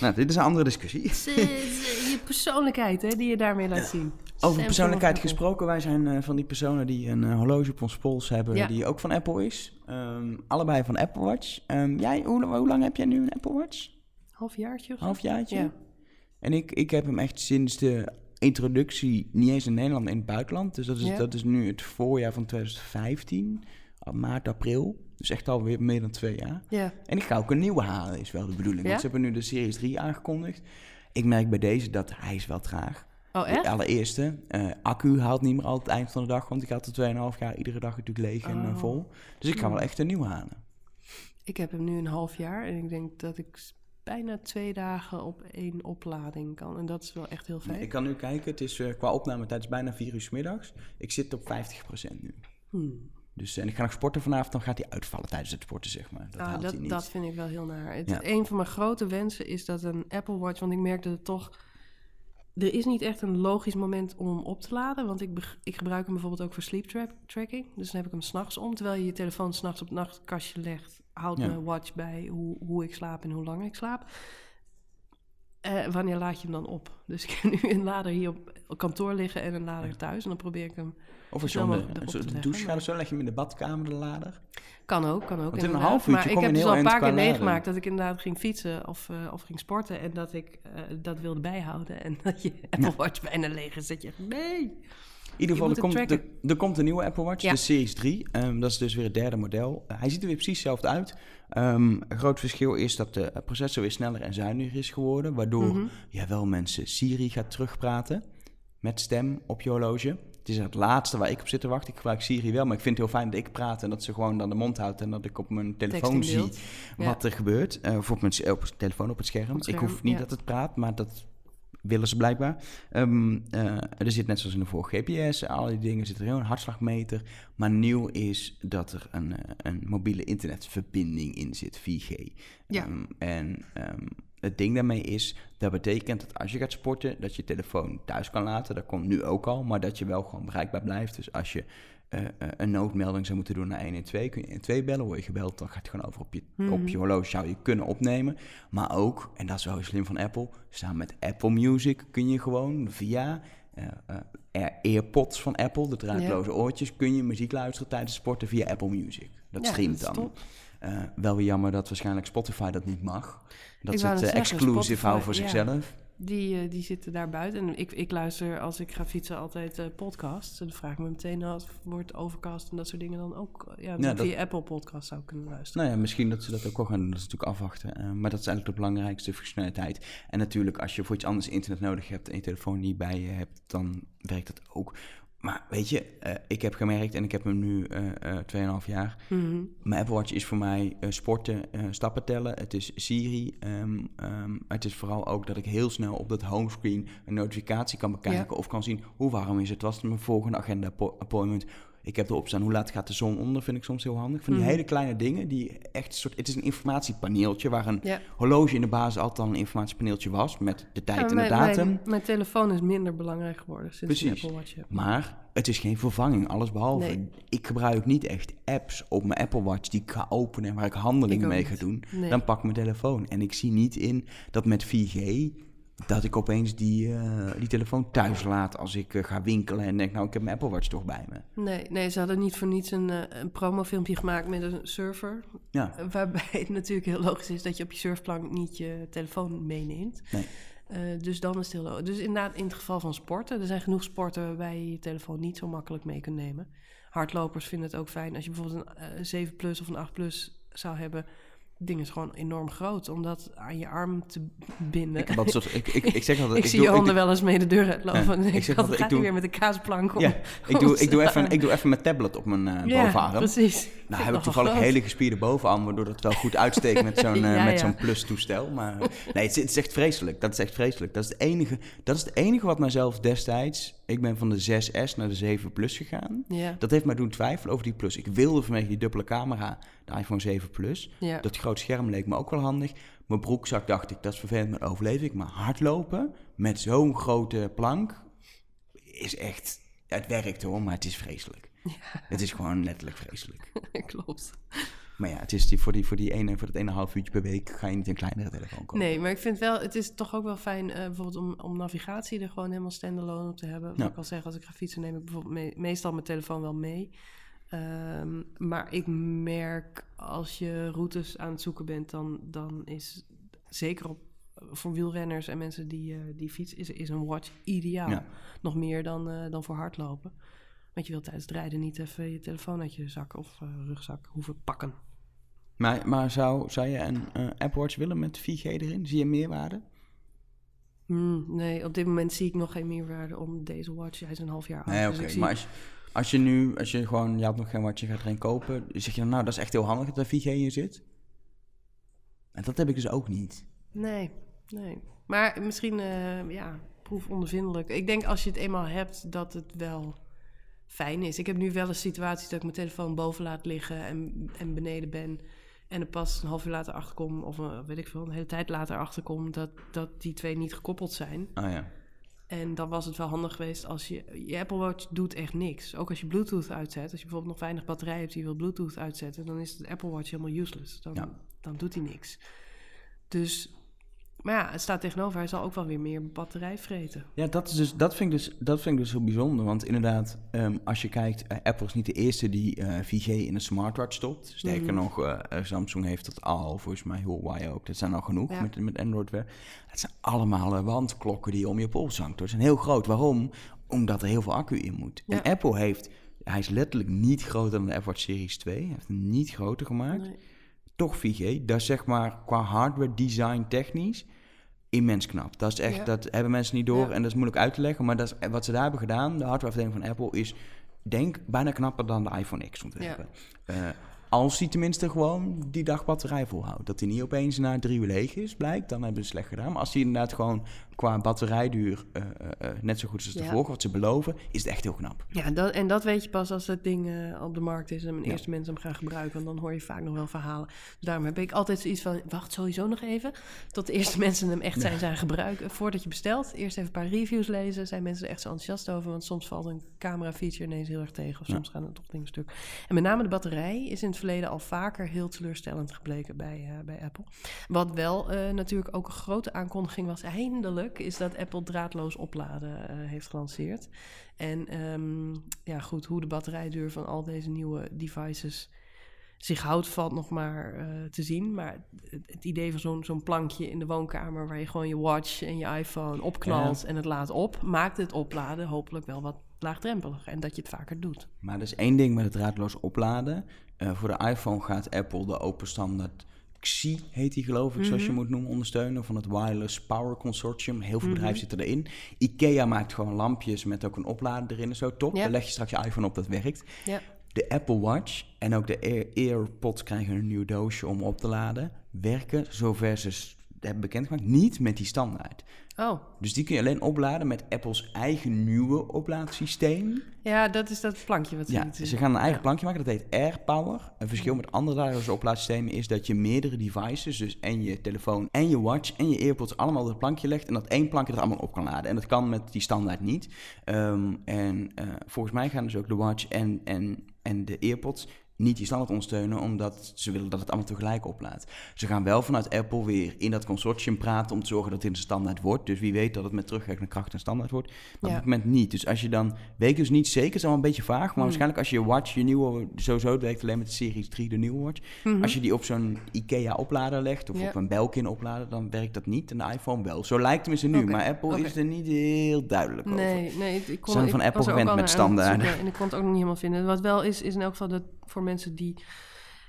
S1: Nou, dit is een andere discussie.
S2: Het je persoonlijkheid hè, die je daarmee laat zien.
S1: Over persoonlijkheid
S2: Apple.
S1: gesproken, wij zijn eh, van die personen die een eh, horloge op ons pols hebben,
S2: Ja.
S1: die ook van Apple is. Ehm, allebei van Apple Watch. Ehm, jij, hoe, hoe lang heb jij nu een Apple Watch?
S2: Halfjaartje?
S1: Halfjaartje?
S2: Ja.
S1: En ik, ik heb hem echt sinds de introductie, niet eens in Nederland, in het buitenland. Dus dat is,
S2: Ja.
S1: dat is nu het voorjaar van 2015, ah, maart, april. Dus echt alweer meer dan twee jaar.
S2: Ja.
S1: En ik ga ook een nieuwe halen, is wel de bedoeling.
S2: Ja?
S1: Want ze hebben nu de Series 3 aangekondigd. Ik merk bij deze dat hij is wel traag.
S2: Oh, echt?
S1: De allereerste, eh, accu haalt niet meer al het eind van de dag, want ik had er 2,5 jaar iedere dag natuurlijk leeg en eh,
S2: Oh.
S1: vol. Dus ik ga wel echt een nieuwe halen.
S2: Ik heb hem nu een half jaar en ik denk dat ik bijna twee dagen op één oplading kan. En dat is wel echt heel fijn.
S1: Ik kan nu kijken, het is eh, qua opnametijd is bijna 4 uur 's middags. Ik zit op 50% nu.
S2: Hmm.
S1: Dus en ik ga nog sporten vanavond, dan gaat hij uitvallen tijdens het sporten, zeg maar. Dat
S2: Ah,
S1: haalt
S2: dat,
S1: hij niet.
S2: dat vind ik wel heel naar. Het,
S1: Ja.
S2: Een van mijn grote wensen is dat een Apple Watch, want ik merk dat het toch. Er is niet echt een logisch moment om hem op te laden. Want ik, ik gebruik hem bijvoorbeeld ook voor sleep tra- tracking. Dus dan heb ik hem s'nachts om. Terwijl je je telefoon s'nachts op het nachtkastje legt, houdt
S1: Ja.
S2: mijn watch bij hoe, hoe ik slaap en hoe lang ik slaap. Eh, wanneer laad je hem dan op? Dus ik heb nu een lader hier op kantoor liggen en een lader thuis. En dan probeer ik hem.
S1: Of als je om de, de douche gaat of zo, leg je hem in de badkamer, de lader.
S2: Kan ook, kan ook.
S1: Want in een half uurtje
S2: maar
S1: kom
S2: ik heb dus al een paar keer meegemaakt dat ik inderdaad ging fietsen of, eh, of ging sporten. En dat ik eh, dat wilde bijhouden. En dat je Apple Watch bijna leeg is. Dat je echt, nee.
S1: In ieder geval, er komt, er komt een nieuwe Apple Watch,
S2: Ja.
S1: de Series 3. Ehm, dat is dus weer het derde model. Hij ziet er weer precies hetzelfde uit. Ehm, een groot verschil is dat de processor weer sneller en zuiniger is geworden. Waardoor
S2: Mhm.
S1: ja, wel mensen Siri gaat terugpraten met stem op je horloge. Het is het laatste waar ik op zit te wachten. Ik gebruik Siri wel, maar ik vind het heel fijn dat ik praat en dat ze gewoon dan de mond houdt en dat ik op mijn telefoon zie.
S2: Ja.
S1: wat er gebeurt. Eh, of op mijn s- op mijn telefoon op het scherm.
S2: Op het
S1: Ik hoef niet
S2: ja.
S1: dat het praat, maar dat willen ze blijkbaar. Ehm, eh, er zit net zoals in de vorige GPS, al die dingen zit er heel een hartslagmeter. Maar nieuw is dat er een, eh, een mobiele internetverbinding in zit, 4G.
S2: Ja.
S1: Ehm, en ehm, het ding daarmee is, dat betekent dat als je gaat sporten, dat je telefoon thuis kan laten. Dat komt nu ook al, maar dat je wel gewoon bereikbaar blijft. Dus als je eh, eh, een noodmelding zou moeten doen naar 112, kun je 112 bellen, word je gebeld, dan gaat het gewoon over op je,
S2: Mhm.
S1: op je horloge, zou je kunnen opnemen. Maar ook, en dat is wel heel slim van Apple, samen met Apple Music kun je gewoon via eh, eh, Air- AirPods van Apple, de draadloze oortjes, kun je muziek luisteren tijdens sporten via Apple Music. Dat
S2: Ja,
S1: streamt
S2: dat
S1: dan.
S2: top.
S1: Eh, wel weer jammer dat waarschijnlijk Spotify dat niet mag. Dat
S2: Ik
S1: ze het eh,
S2: Spotify,
S1: houden voor
S2: ja.
S1: zichzelf.
S2: Die, eh, die zitten daar buiten. En ik, ik luister als ik ga fietsen altijd eh, podcasts. En dan vraag ik me meteen af, wordt Overcast en dat soort dingen dan ook... Ja,
S1: Ja,
S2: ik
S1: dat-
S2: via Apple Podcast zou kunnen luisteren.
S1: Nou ja, misschien dat ze dat ook wel gaan doen. Dat is natuurlijk afwachten. Maar dat is eigenlijk de belangrijkste functionaliteit. En natuurlijk, als je voor iets anders internet nodig hebt en je telefoon niet bij je hebt, dan werkt dat ook. Maar weet je, eh, ik heb gemerkt en ik heb hem nu eh eh 2,5 jaar.
S2: Mhm.
S1: Mijn Apple Watch is voor mij eh, sporten, eh, stappen tellen. Het is Siri. ehm, het is vooral ook dat ik heel snel op dat homescreen een notificatie kan bekijken. Of kan zien hoe warm is het. Was het mijn volgende agenda appo- appointment? Ik heb erop staan hoe laat gaat de zon onder. Vind ik soms heel handig. Van die
S2: Mhm.
S1: hele kleine dingen die echt soort. Het is een informatiepaneeltje waar een
S2: Ja.
S1: horloge in de basis altijd al een informatiepaneeltje was met de tijd
S2: Ja,
S1: en de datum.
S2: Mijn, mijn telefoon is minder belangrijk geworden sinds
S1: Precies.
S2: Apple Watch heb.
S1: Maar het is geen vervanging, alles behalve.
S2: Nee.
S1: Ik gebruik niet echt apps op mijn Apple Watch die ik ga openen en waar ik handelingen
S2: Ik
S1: mee ga
S2: niet.
S1: doen.
S2: Nee.
S1: Dan pak ik mijn telefoon. En ik zie niet in dat met 4G dat ik opeens die, eh, die telefoon thuis laat als ik eh, ga winkelen en denk, nou, ik heb mijn Apple Watch toch bij me.
S2: Nee, nee, ze hadden niet voor niets een, eh, een promofilmpje gemaakt met een server.
S1: Ja,
S2: Waarbij het natuurlijk heel logisch is dat je op je surfplank niet je telefoon meeneemt.
S1: nee.
S2: Dus dan is het heel logisch. Dus inderdaad, in het geval van sporten, er zijn genoeg sporten waarbij je je telefoon niet zo makkelijk mee kunt nemen. Hardlopers vinden het ook fijn als je bijvoorbeeld een eh, 7 plus of een 8 plus zou hebben. Het ding is gewoon enorm groot om dat aan je arm te binden.
S1: Ik, soort- ik, ik, ik zeg altijd,
S2: Ik, zie
S1: doe-
S2: je handen wel eens mee de deur uitlopen.
S1: Ja, ik
S2: ik,
S1: zeg altijd, ik doe-
S2: weer met de kaasplank om?
S1: Ja, ik doe, ik, doe even, ik doe even mijn tablet op mijn eh
S2: Ja,
S1: bovenarm.
S2: precies.
S1: Nou heb ik toevallig
S2: groot.
S1: hele gespierde bovenarm, waardoor dat wel goed uitsteekt met zo'n eh, met zo'n plus toestel. Maar nee, het is, het is echt vreselijk. Dat is echt vreselijk. Dat is, het enige, dat is het enige wat mijzelf destijds... Ik ben van de 6S naar de 7 Plus gegaan.
S2: Ja,
S1: Dat heeft mij doen twijfelen over die Plus. Ik wilde vanwege die dubbele camera de iPhone 7 Plus.
S2: ja.
S1: Dat groot scherm leek me ook wel handig. Mijn broekzak dacht ik, dat is vervelend, maar overleef ik. Maar hardlopen met zo'n grote plank is echt... Het werkt hoor, maar het is vreselijk. Het is gewoon letterlijk vreselijk.
S2: Klopt.
S1: Maar ja, het is die, voor, die, voor, die ene, voor dat ene half uurtje per week ga je niet een kleinere telefoon kopen.
S2: Nee, maar ik vind wel, het is toch ook wel fijn, eh, bijvoorbeeld om, om navigatie er gewoon helemaal standalone op te hebben. Wat ik al zeg, als ik ga fietsen neem ik bijvoorbeeld meestal mijn telefoon wel mee. Um, maar ik merk als je routes aan het zoeken bent, dan, dan is zeker op, voor wielrenners en mensen die, uh, die fietsen, is, is een watch ideaal. Nog meer dan, uh, dan voor hardlopen. Want je wilt tijdens het rijden niet even je telefoon uit je zak of uh, rugzak hoeven pakken.
S1: Maar, maar zou, zou je een Apple Watch willen met 4G erin? Zie je meerwaarde?
S2: Mm, nee, op dit moment zie ik nog geen meerwaarde om deze watch. Hij is een half jaar oud.
S1: Nee, oké. Okay. Maar als, als je nu, als je gewoon, je had nog geen watch, je gaat er een kopen, zeg je dan, nou, dat is echt heel handig dat er 4G in zit? En dat heb ik dus ook niet.
S2: Nee, nee. Maar misschien, uh, ja, proefondervindelijk. Ik denk als je het eenmaal hebt, dat het wel fijn is. Ik heb nu wel een situatie dat ik mijn telefoon boven laat liggen en, en beneden ben. En er pas een half uur later achterkom, of een, weet ik veel, een hele tijd later achterkom, dat, dat die twee niet gekoppeld zijn.
S1: Ah ja.
S2: En dan was het wel handig geweest als je... Je Apple Watch doet echt niks. Ook als je Bluetooth uitzet. Als je bijvoorbeeld nog weinig batterij hebt die je wil Bluetooth uitzetten... dan is de Apple Watch helemaal useless. Dan, dan doet hij niks. Dus maar ja, het staat tegenover, hij zal ook wel weer meer batterij vreten.
S1: Ja, dat, is dus, dat, vind, ik dus, dat vind ik dus heel bijzonder. Want inderdaad, um, als je kijkt, uh, Apple is niet de eerste die uh, 4G in een smartwatch stopt. Sterker mm. nog, uh, Samsung heeft dat al, volgens mij Huawei ook. Dat zijn al genoeg ja. met, met Android weer. Het zijn allemaal wandklokken die je om je pols hangt. Dat zijn heel groot. Waarom? Omdat er heel veel accu in moet. Ja. En Apple heeft, hij is letterlijk niet groter dan de Apple Watch Series 2. Hij heeft hem niet groter gemaakt. Nee toch 4G. Dat is zeg maar qua hardware design technisch immens knap. Dat is echt, dat hebben mensen niet door en dat is moeilijk uit te leggen. Maar dat is, wat ze daar hebben gedaan, de hardwareafdeling van Apple, is denk bijna knapper dan de iPhone X ontwerpen. Ja. Uh, als hij tenminste gewoon die dag batterij volhoudt. Dat hij niet opeens na drie uur leeg is, blijkt, dan hebben ze slecht gedaan. Maar als hij inderdaad gewoon qua batterijduur uh, uh, net zo goed is als de ja. vorige, wat ze beloven, is het echt heel knap.
S2: Ja, dat, en dat weet je pas als dat ding uh, op de markt is en mijn ja. eerste mensen hem gaan gebruiken. Want dan hoor je vaak nog wel verhalen. Dus daarom heb ik altijd zoiets van, wacht sowieso nog even tot de eerste mensen hem echt zijn, zijn gebruiken. Voordat je bestelt, eerst even een paar reviews lezen. Zijn mensen er echt zo enthousiast over? Want soms valt een camera feature ineens heel erg tegen. Of soms gaan er toch dingen stuk. En met name de batterij is in het verleden al vaker heel teleurstellend gebleken bij, bij Apple. Wat wel natuurlijk ook een grote aankondiging was, eindelijk is dat Apple draadloos opladen uh, heeft gelanceerd. En um, ja, goed, hoe de batterijduur van al deze nieuwe devices zich houdt, valt nog maar uh, te zien. Maar het, het idee van zo'n zo'n plankje in de woonkamer waar je gewoon je watch en je iPhone opknalt ja. en het laat op, maakt het opladen hopelijk wel wat laagdrempeliger en dat je het vaker doet.
S1: Maar er is één ding met het draadloos opladen. Uh, voor de iPhone gaat Apple de open standaard XI heet die geloof ik, mm -hmm. zoals je moet noemen, ondersteunen van het Wireless Power Consortium. Heel veel mm -hmm. bedrijven zitten erin. IKEA maakt gewoon lampjes met ook een oplader erin en zo. Top, dan leg je straks je iPhone op, dat werkt. De Apple Watch en ook de Air AirPods krijgen een nieuw doosje om op te laden. Werken, zover ze hebben bekendgemaakt, niet met die standaard.
S2: Oh.
S1: Dus die kun je alleen opladen met Apples eigen nieuwe oplaadsysteem.
S2: Ja, dat is dat plankje wat ze
S1: ja, Ze gaan een eigen ja. plankje maken, dat heet AirPower. Een verschil met andere draadloze oplaadsystemen is dat je meerdere devices, dus en je telefoon en je watch en je AirPods allemaal op het plankje legt en dat één plankje er allemaal op kan laden. En dat kan met die standaard niet. Um, en uh, volgens mij gaan dus ook de watch en, en, en de AirPods niet die standaard ondersteunen, omdat ze willen dat het allemaal tegelijk oplaadt. Ze gaan wel vanuit Apple weer in dat consortium praten om te zorgen dat het in de standaard wordt. Dus wie weet dat het met terugwerkende kracht een standaard wordt. Maar ja. op het moment niet. Dus als je dan, weet dus niet zeker, is al een beetje vaag, maar hmm. waarschijnlijk als je je watch, je nieuwe, sowieso het werkt alleen met de Series 3, de nieuwe watch. Hmm. Als je die op zo'n IKEA oplader legt of ja. op een Belkin oplader, dan werkt dat niet. En de iPhone wel. Zo lijkt het nu, okay. maar Apple okay. is er niet heel duidelijk
S2: nee,
S1: over.
S2: Nee, ik kon,
S1: Zijn van
S2: ik
S1: Apple gewend met standaarden.
S2: En ik kon het ook niet helemaal vinden. Wat wel is, is in elk geval dat voor mensen die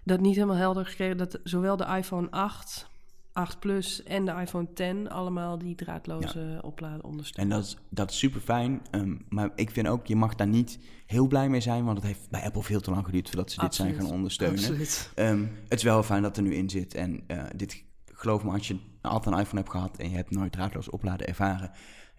S2: dat niet helemaal helder gekregen, dat zowel de iPhone 8, 8 Plus en de iPhone 10 allemaal die draadloze ja. opladen ondersteunen.
S1: En dat is, dat is super fijn. Um, maar ik vind ook, je mag daar niet heel blij mee zijn, want het heeft bij Apple veel te lang geduurd voordat ze dit zijn gaan ondersteunen.
S2: Absoluut.
S1: Um, het is wel fijn dat er nu in zit. En uh, dit, geloof me, als je altijd een iPhone hebt gehad en je hebt nooit draadloos opladen ervaren,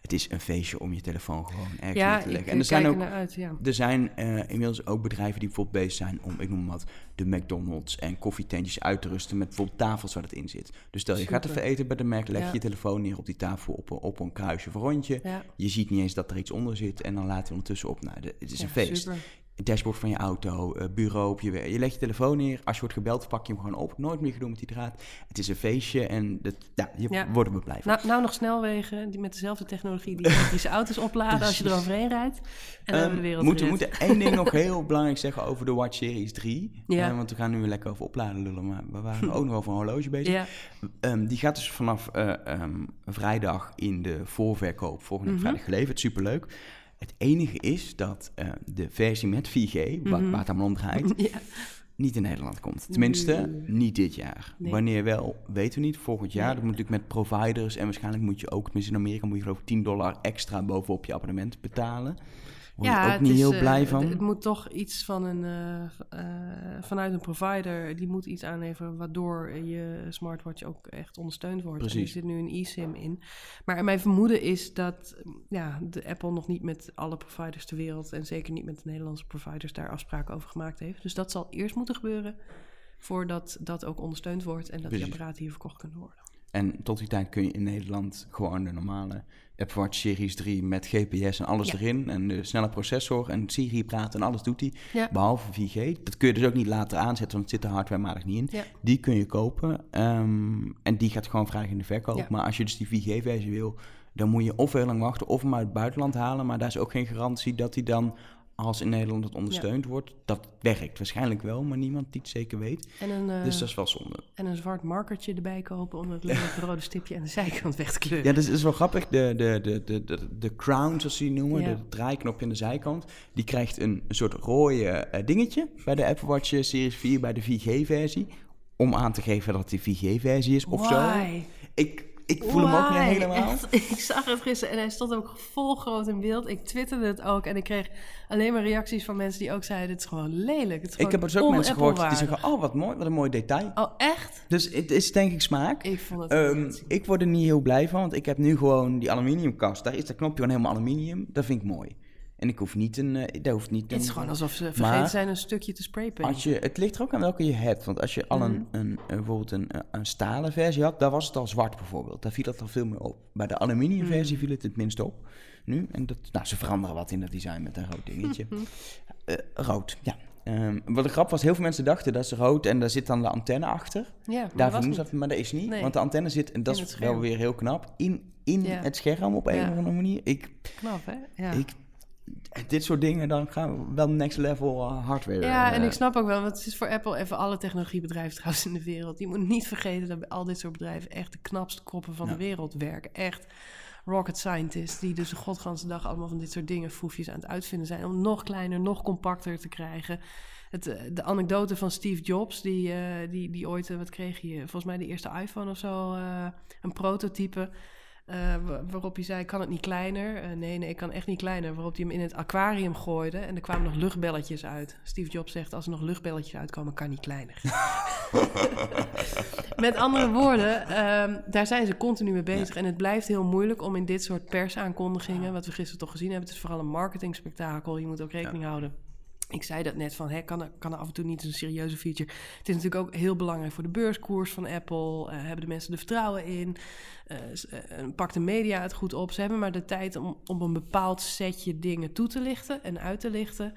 S1: het is een feestje om je telefoon gewoon ergens
S2: ja,
S1: te leggen. En er zijn ook,
S2: uit, ja.
S1: er zijn uh, inmiddels ook bedrijven die bijvoorbeeld bezig zijn om, ik noem wat, de McDonald's en koffietentjes uit te rusten met bijvoorbeeld tafels waar het in zit. Dus stel je
S2: Super.
S1: gaat even eten bij de Mac, leg
S2: Ja.
S1: je telefoon neer op die tafel op, een- op een kruisje of rondje. Je ziet niet eens dat er iets onder zit en dan laat hij ondertussen op. Nou, de- het is een feest.
S2: super.
S1: Dashboard van je auto, uh, bureau op je werk. Je legt je telefoon neer. Als je wordt gebeld, pak je hem gewoon op. Nooit meer gedoe met die draad. Het is een feestje en dat, ja, je
S2: Ja.
S1: wordt er blij van.
S2: Nou, nou nog snelwegen die met dezelfde technologie die elektrische auto's opladen als je eroverheen rijdt. En dan
S1: Ehm,
S2: hebben we de wereld
S1: moeten, we moeten één ding nog heel belangrijk zeggen over de Watch Series 3.
S2: Ja.
S1: Eh, want we gaan nu weer lekker over opladen lullen, maar we waren ook nog over een horloge bezig.
S2: Ja,
S1: Ehm, die gaat dus vanaf eh, ehm, vrijdag in de voorverkoop volgende
S2: Mhm.
S1: vrijdag geleverd. Superleuk. Het enige is dat eh, de versie met 4G, wat,
S2: Mhm.
S1: waar het allemaal om draait,
S2: ja.
S1: niet in Nederland komt. Tenminste, niet dit jaar.
S2: Nee.
S1: Wanneer wel, weten we niet. Volgend jaar,
S2: Nee.
S1: dat moet natuurlijk met providers. En waarschijnlijk moet je ook, tenminste in Amerika, moet je geloof ik 10 dollar extra bovenop je abonnement betalen. Word je ook
S2: het
S1: niet
S2: is,
S1: heel
S2: eh,
S1: blij van.
S2: Het moet toch iets van een, eh, eh, vanuit een provider, die moet iets aanleveren waardoor je smartwatch ook echt ondersteund wordt. En er
S1: Precies.
S2: zit nu een eSIM in. Maar mijn vermoeden is dat ja, de Apple nog niet met alle providers ter wereld en zeker niet met de Nederlandse providers daar afspraken over gemaakt heeft. Dus dat zal eerst moeten gebeuren voordat dat ook ondersteund wordt en dat die
S1: Precies.
S2: apparaten hier verkocht kunnen worden.
S1: En tot die tijd kun je in Nederland gewoon de normale Apple Watch Series 3 met GPS en alles
S2: Ja.
S1: erin. En de snelle processor en Siri praten en alles doet hij.
S2: Ja.
S1: Behalve 4G. Dat kun je dus ook niet later aanzetten, want het zit er hardwarematig niet in.
S2: Ja.
S1: Die kun je kopen. ehm, en die gaat gewoon vrijdag in de verkoop. Maar als je dus die 4G-versie wil, dan moet je of heel lang wachten of hem uit het buitenland halen. Maar daar is ook geen garantie dat hij dan, als in Nederland het ondersteund wordt, dat werkt. Waarschijnlijk wel, maar niemand die het zeker weet.
S2: En een, eh,
S1: Dus dat is wel zonde.
S2: en een zwart markertje erbij kopen om het rode stipje aan de zijkant weg te kleuren.
S1: Ja, dat is, is wel grappig. De, de, de, de, de, de crown, zoals ze die noemen,
S2: Ja.
S1: de draaiknopje aan de zijkant, die krijgt een, een soort rode eh, dingetje bij de Apple Watch eh, Series 4, bij de 4G-versie. Om aan te geven dat die 4G-versie is of zo.
S2: Why?
S1: Ik, ik voel hem ook niet helemaal.
S2: Echt, ik zag het gisteren en hij stond ook vol groot in beeld. Ik twitterde het ook en ik kreeg alleen maar reacties van mensen die ook zeiden: dit is gewoon lelijk. Het is
S1: Ik heb dus ook mensen gehoord die zeggen, oh wat mooi, wat een mooi detail.
S2: Oh, echt?
S1: Dus het is denk ik smaak.
S2: Ik vond het.
S1: Ehm, ik word er niet heel blij van, want ik heb nu gewoon die aluminiumkast. Daar is dat knopje gewoon helemaal aluminium. Dat vind ik mooi. En ik hoef niet een... eh, daar hoeft niet
S2: het is
S1: een-
S2: gewoon alsof ze vergeten
S1: Maar-
S2: zijn een stukje te spraypainten.
S1: Als je, het ligt er ook aan welke je hebt. Want als je al een,
S2: Mhm.
S1: een, eh, bijvoorbeeld een, eh, een stalen versie had, daar was het al zwart bijvoorbeeld. Daar viel het al veel meer op. Bij de aluminium
S2: Mhm.
S1: versie viel het het minst op. Nu, en dat, nou, ze veranderen wat in dat design met een rood dingetje.
S2: Mhm.
S1: Rood, ja. Ehm, wat de grap was, heel veel mensen dachten dat is rood en daar zit dan de antenne achter.
S2: ja, maar
S1: Daar
S2: dat was
S1: doen ze dat, maar dat is niet.
S2: Nee.
S1: Want de antenne zit, en dat is wel weer heel knap, in, in
S2: Ja.
S1: het scherm op een
S2: Ja.
S1: of andere manier. Ik,
S2: knap, hè? Ja.
S1: ik, dit soort dingen, dan gaan we wel next level eh, hardware.
S2: Ja, en
S1: eh,
S2: ik snap ook wel, want het is voor Apple en voor alle technologiebedrijven trouwens in de wereld. Je moet niet vergeten dat bij al dit soort bedrijven echt de knapste koppen van
S1: Ja.
S2: de wereld werken. Echt rocket scientists die dus de godganse dag allemaal van dit soort dingen, foefjes aan het uitvinden zijn. Om nog kleiner, nog compacter te krijgen. Het, eh, de anekdote van Steve Jobs, die, die, die ooit, wat kreeg je, volgens mij de eerste iPhone of zo, een prototype. Eh, wa- waarop hij zei, kan het niet kleiner? Eh, nee, nee, ik kan echt niet kleiner. Waarop hij hem in het aquarium gooide en er kwamen nog luchtbelletjes uit. Steve Jobs zegt, als er nog luchtbelletjes uitkomen, kan niet kleiner. Met andere woorden, ehm, daar zijn ze continu mee bezig. En het blijft heel moeilijk om in dit soort persaankondigingen... wat we gisteren toch gezien hebben, het is vooral een marketingspektakel. Je moet ook rekening houden. Ik zei dat net van, hè, kan, er, kan er af en toe niet een serieuze feature... Het is natuurlijk ook heel belangrijk voor de beurskoers van Apple. Eh, hebben de mensen er vertrouwen in? Eh, pakt de media het goed op? Ze hebben maar de tijd om om een bepaald setje dingen toe te lichten en uit te lichten.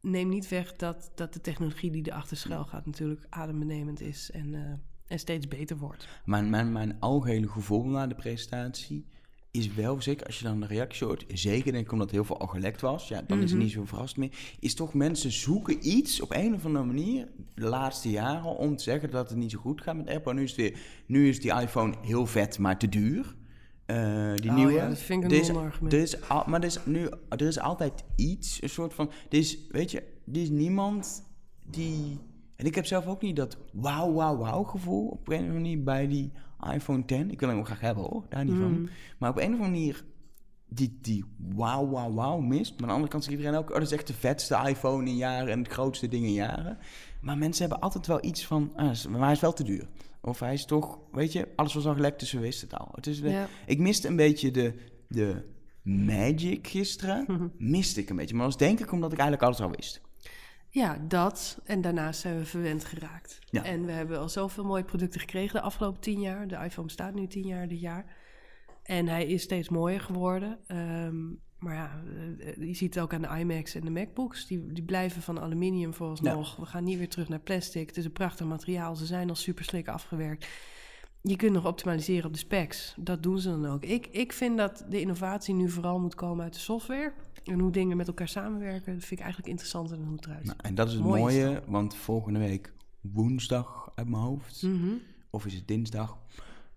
S2: Neem niet weg dat, dat de technologie die erachter schuil gaat natuurlijk adembenemend is en, en steeds beter wordt.
S1: Mijn, mijn, mijn algehele gevoel na de presentatie is wel, zeker als je dan de reactie hoort, zeker denk ik omdat heel veel al gelekt was, ja, dan is het
S2: Mhm.
S1: niet zo verrast meer, is toch mensen zoeken iets op een of andere manier de laatste jaren om te zeggen dat het niet zo goed gaat met Apple. Nu is, het weer, nu is die iPhone heel vet, maar te duur. Eh, die
S2: Oh
S1: nieuwe.
S2: ja, dat vind ik een
S1: Er is-
S2: non-argument.
S1: er is al- maar er is, nu, er is altijd iets, een soort van. Er is, weet je, er is niemand die. En ik heb zelf ook niet dat wauw, wauw, wauw gevoel op een of andere manier bij die iPhone 10. Ik wil hem ook graag hebben hoor, daar niet
S2: Mm.
S1: van. Maar op een of andere manier die, die wauw, wauw, wauw mist. Maar aan de andere kant zegt iedereen ook, oh, dat is echt de vetste iPhone in jaren en het grootste ding in jaren. Maar mensen hebben altijd wel iets van, ah, is- maar hij is wel te duur. Of hij is toch, weet je, alles was al gelekt, dus we wisten het al. Het is de-
S2: Ja.
S1: Ik miste een beetje de, de magic gisteren.
S2: Mhm.
S1: Miste ik een beetje. Maar dat was denk ik omdat ik eigenlijk alles al wist.
S2: Ja, dat. En daarnaast zijn we verwend geraakt.
S1: Ja.
S2: En we hebben al zoveel mooie producten gekregen de afgelopen tien jaar. De iPhone bestaat nu tien jaar dit jaar. En hij is steeds mooier geworden. Ehm, Maar ja, eh, je ziet het ook aan de iMacs en de MacBooks. Die, die blijven van aluminium vooralsnog. We gaan niet weer terug naar plastic. Het is een prachtig materiaal. Ze zijn al super slik afgewerkt. Je kunt nog optimaliseren op de specs. Dat doen ze dan ook. Ik, ik vind dat de innovatie nu vooral moet komen uit de software. En hoe dingen met elkaar samenwerken, dat vind ik eigenlijk interessanter dan hoe het eruit ziet.
S1: Nou, en dat is het
S2: Mooi is
S1: mooie, want volgende week woensdag uit mijn hoofd,
S2: Mhm.
S1: of is het dinsdag?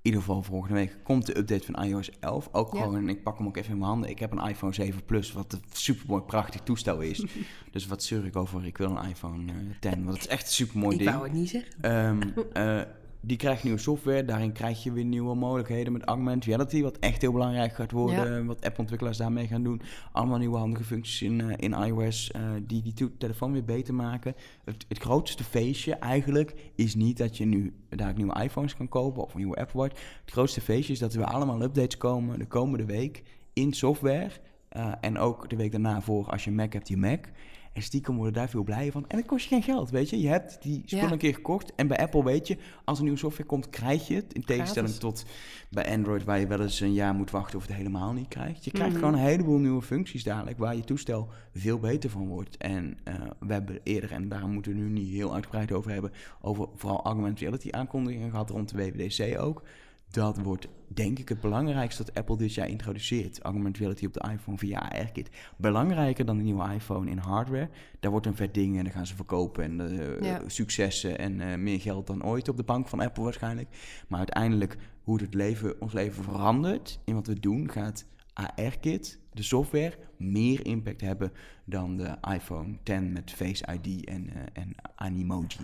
S1: In ieder geval volgende week komt de update van iOS 11. Ook
S2: Ja.
S1: gewoon, en ik pak hem ook even in mijn handen. Ik heb een iPhone 7 Plus, wat een supermooi prachtig toestel is. dus wat zeur ik over, ik wil een iPhone eh, 10, want het is echt een supermooi
S2: Ik
S1: ding.
S2: wou het niet zeggen.
S1: Ehm, eh, die krijgt nieuwe software. Daarin krijg je weer nieuwe mogelijkheden met augmented reality. Wat echt heel belangrijk gaat worden. Wat appontwikkelaars daarmee gaan doen. Allemaal nieuwe handige functies in, eh, in iOS. eh, die die telefoon weer beter maken. Het, het grootste feestje eigenlijk is niet dat je nu daar nieuwe iPhones kan kopen. Of een nieuwe Apple Watch. Het grootste feestje is dat er allemaal updates komen de komende week in software. Eh, en ook de week daarna voor als je Mac hebt, je Mac. En stiekem worden daar veel blijer van. En het kost je geen geld, weet je. Je hebt die spullen
S2: Ja.
S1: een keer gekocht. En bij Apple weet je, als er nieuwe software komt, krijg je het. In tegenstelling tot bij Android, waar je wel eens een jaar moet wachten of het helemaal niet krijgt. Je krijgt
S2: Mhm.
S1: gewoon een heleboel nieuwe functies dadelijk, waar je toestel veel beter van wordt. En eh, we hebben eerder, en daar moeten we nu niet heel uitgebreid over hebben, over vooral augmented reality aankondigingen gehad rond de WWDC ook. Dat wordt denk ik het belangrijkste dat Apple dit jaar introduceert. Augmented reality op de iPhone via AR-kit. Belangrijker dan de nieuwe iPhone in hardware. Daar wordt een vet ding en dan gaan ze verkopen. En
S2: Ja.
S1: successen en eh, meer geld dan ooit op de bank van Apple waarschijnlijk. Maar uiteindelijk hoe het leven, ons leven verandert in wat we doen, gaat AR-kit, de software, meer impact hebben dan de iPhone 10 met Face ID en, eh, en Animoji.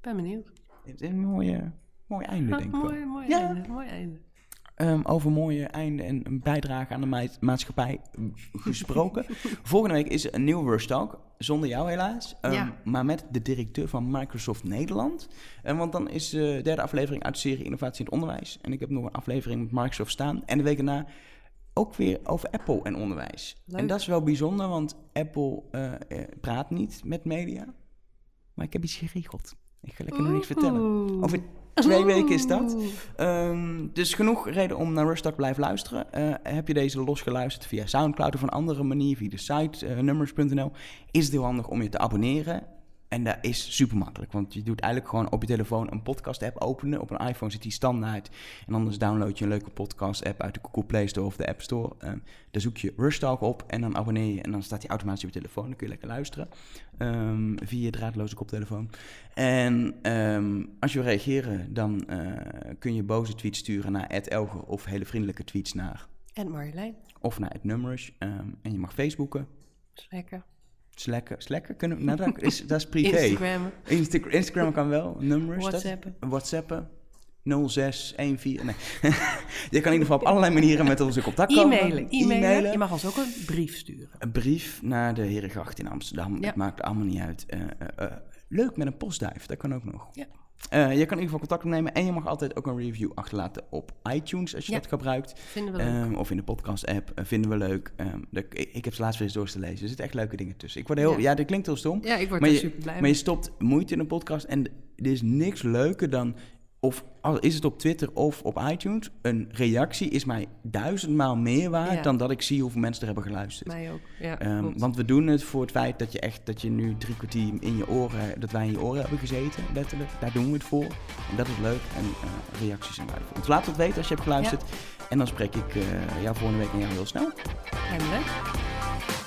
S2: ben benieuwd.
S1: Het is een mooie, mooi einde, denk ik wel.
S2: mooi, mooi
S1: Ja.
S2: einde. Mooi einde.
S1: Ehm, over mooie einde en een bijdrage aan de ma- maatschappij mm, gesproken. Volgende week is een nieuwe Rush Talk. Zonder jou helaas. Ehm,
S2: Ja.
S1: Maar met de directeur van Microsoft Nederland. En want dan is eh, de derde aflevering uit de serie Innovatie in het Onderwijs. En ik heb nog een aflevering met Microsoft staan. En de week daarna ook weer over Apple en onderwijs.
S2: Leuk.
S1: En dat is wel bijzonder, want Apple eh, eh, praat niet met media. Maar ik heb iets geregeld. Ik ga lekker nog niks vertellen. Over twee weken is dat. Ehm, dus genoeg reden om naar Rustak te blijven luisteren. Eh, heb je deze losgeluisterd via Soundcloud of een andere manier, via de site uh, nummers.nl, is het heel handig om je te abonneren. En dat is super makkelijk, want je doet eigenlijk gewoon op je telefoon een podcast-app openen. Op een iPhone zit die standaard. En anders download je een leuke podcast-app uit de Google Play Store of de App Store. Ehm, daar zoek je Rush Talk op en dan abonneer je. En dan staat die automatisch op je telefoon. Dan kun je lekker luisteren ehm, via je draadloze koptelefoon. En ehm, als je wil reageren, dan eh, kun je boze tweets sturen naar Elger of hele vriendelijke tweets naar
S2: En Marjolein.
S1: of naar Numbers. Ehm, en je mag Facebooken,
S2: lekker.
S1: Slacken. Slacken kunnen we, nou, dat is, dat is privé.
S2: Instagram.
S1: Insta- Instagram kan wel, Numbers. dat-
S2: WhatsAppen.
S1: WhatsAppen. 0614. Nee. je kan in ieder geval op allerlei manieren met ons in contact komen.
S2: E-mailen. Je mag ons ook een brief sturen.
S1: Een brief naar de Herengracht in Amsterdam.
S2: Ja.
S1: Het maakt allemaal niet uit. Eh, eh, eh, leuk met een postduif, dat kan ook nog.
S2: Ja.
S1: Eh, je kan in ieder geval contact opnemen en je mag altijd ook een review achterlaten op iTunes als je
S2: Ja.
S1: dat gebruikt.
S2: Vinden we leuk.
S1: Ehm, of in de podcast-app. eh, vinden we leuk. Ehm, de- ik, ik heb ze laatst weer eens door te lezen. Er zitten echt leuke dingen tussen. Ik word heel, ja.
S2: Ja.
S1: dit klinkt heel stom.
S2: ja, ik word
S1: maar je-
S2: super blij
S1: Maar
S2: mee.
S1: je stopt moeite in een podcast en er is niks leuker dan, of is het op Twitter of op iTunes, een reactie is mij duizendmaal meer waard
S2: Ja.
S1: dan dat ik zie hoeveel mensen er hebben geluisterd.
S2: Mij ook. Ja,
S1: Ehm, want we doen het voor het feit dat je echt, dat je nu drie kwartier in je oren, dat wij in je oren hebben gezeten, letterlijk. Daar doen we het voor. En dat is leuk. En eh, reacties zijn waardevol. Dus laat het weten als je hebt geluisterd. En dan spreek ik eh jou volgende week en jou heel snel.
S2: Leuk.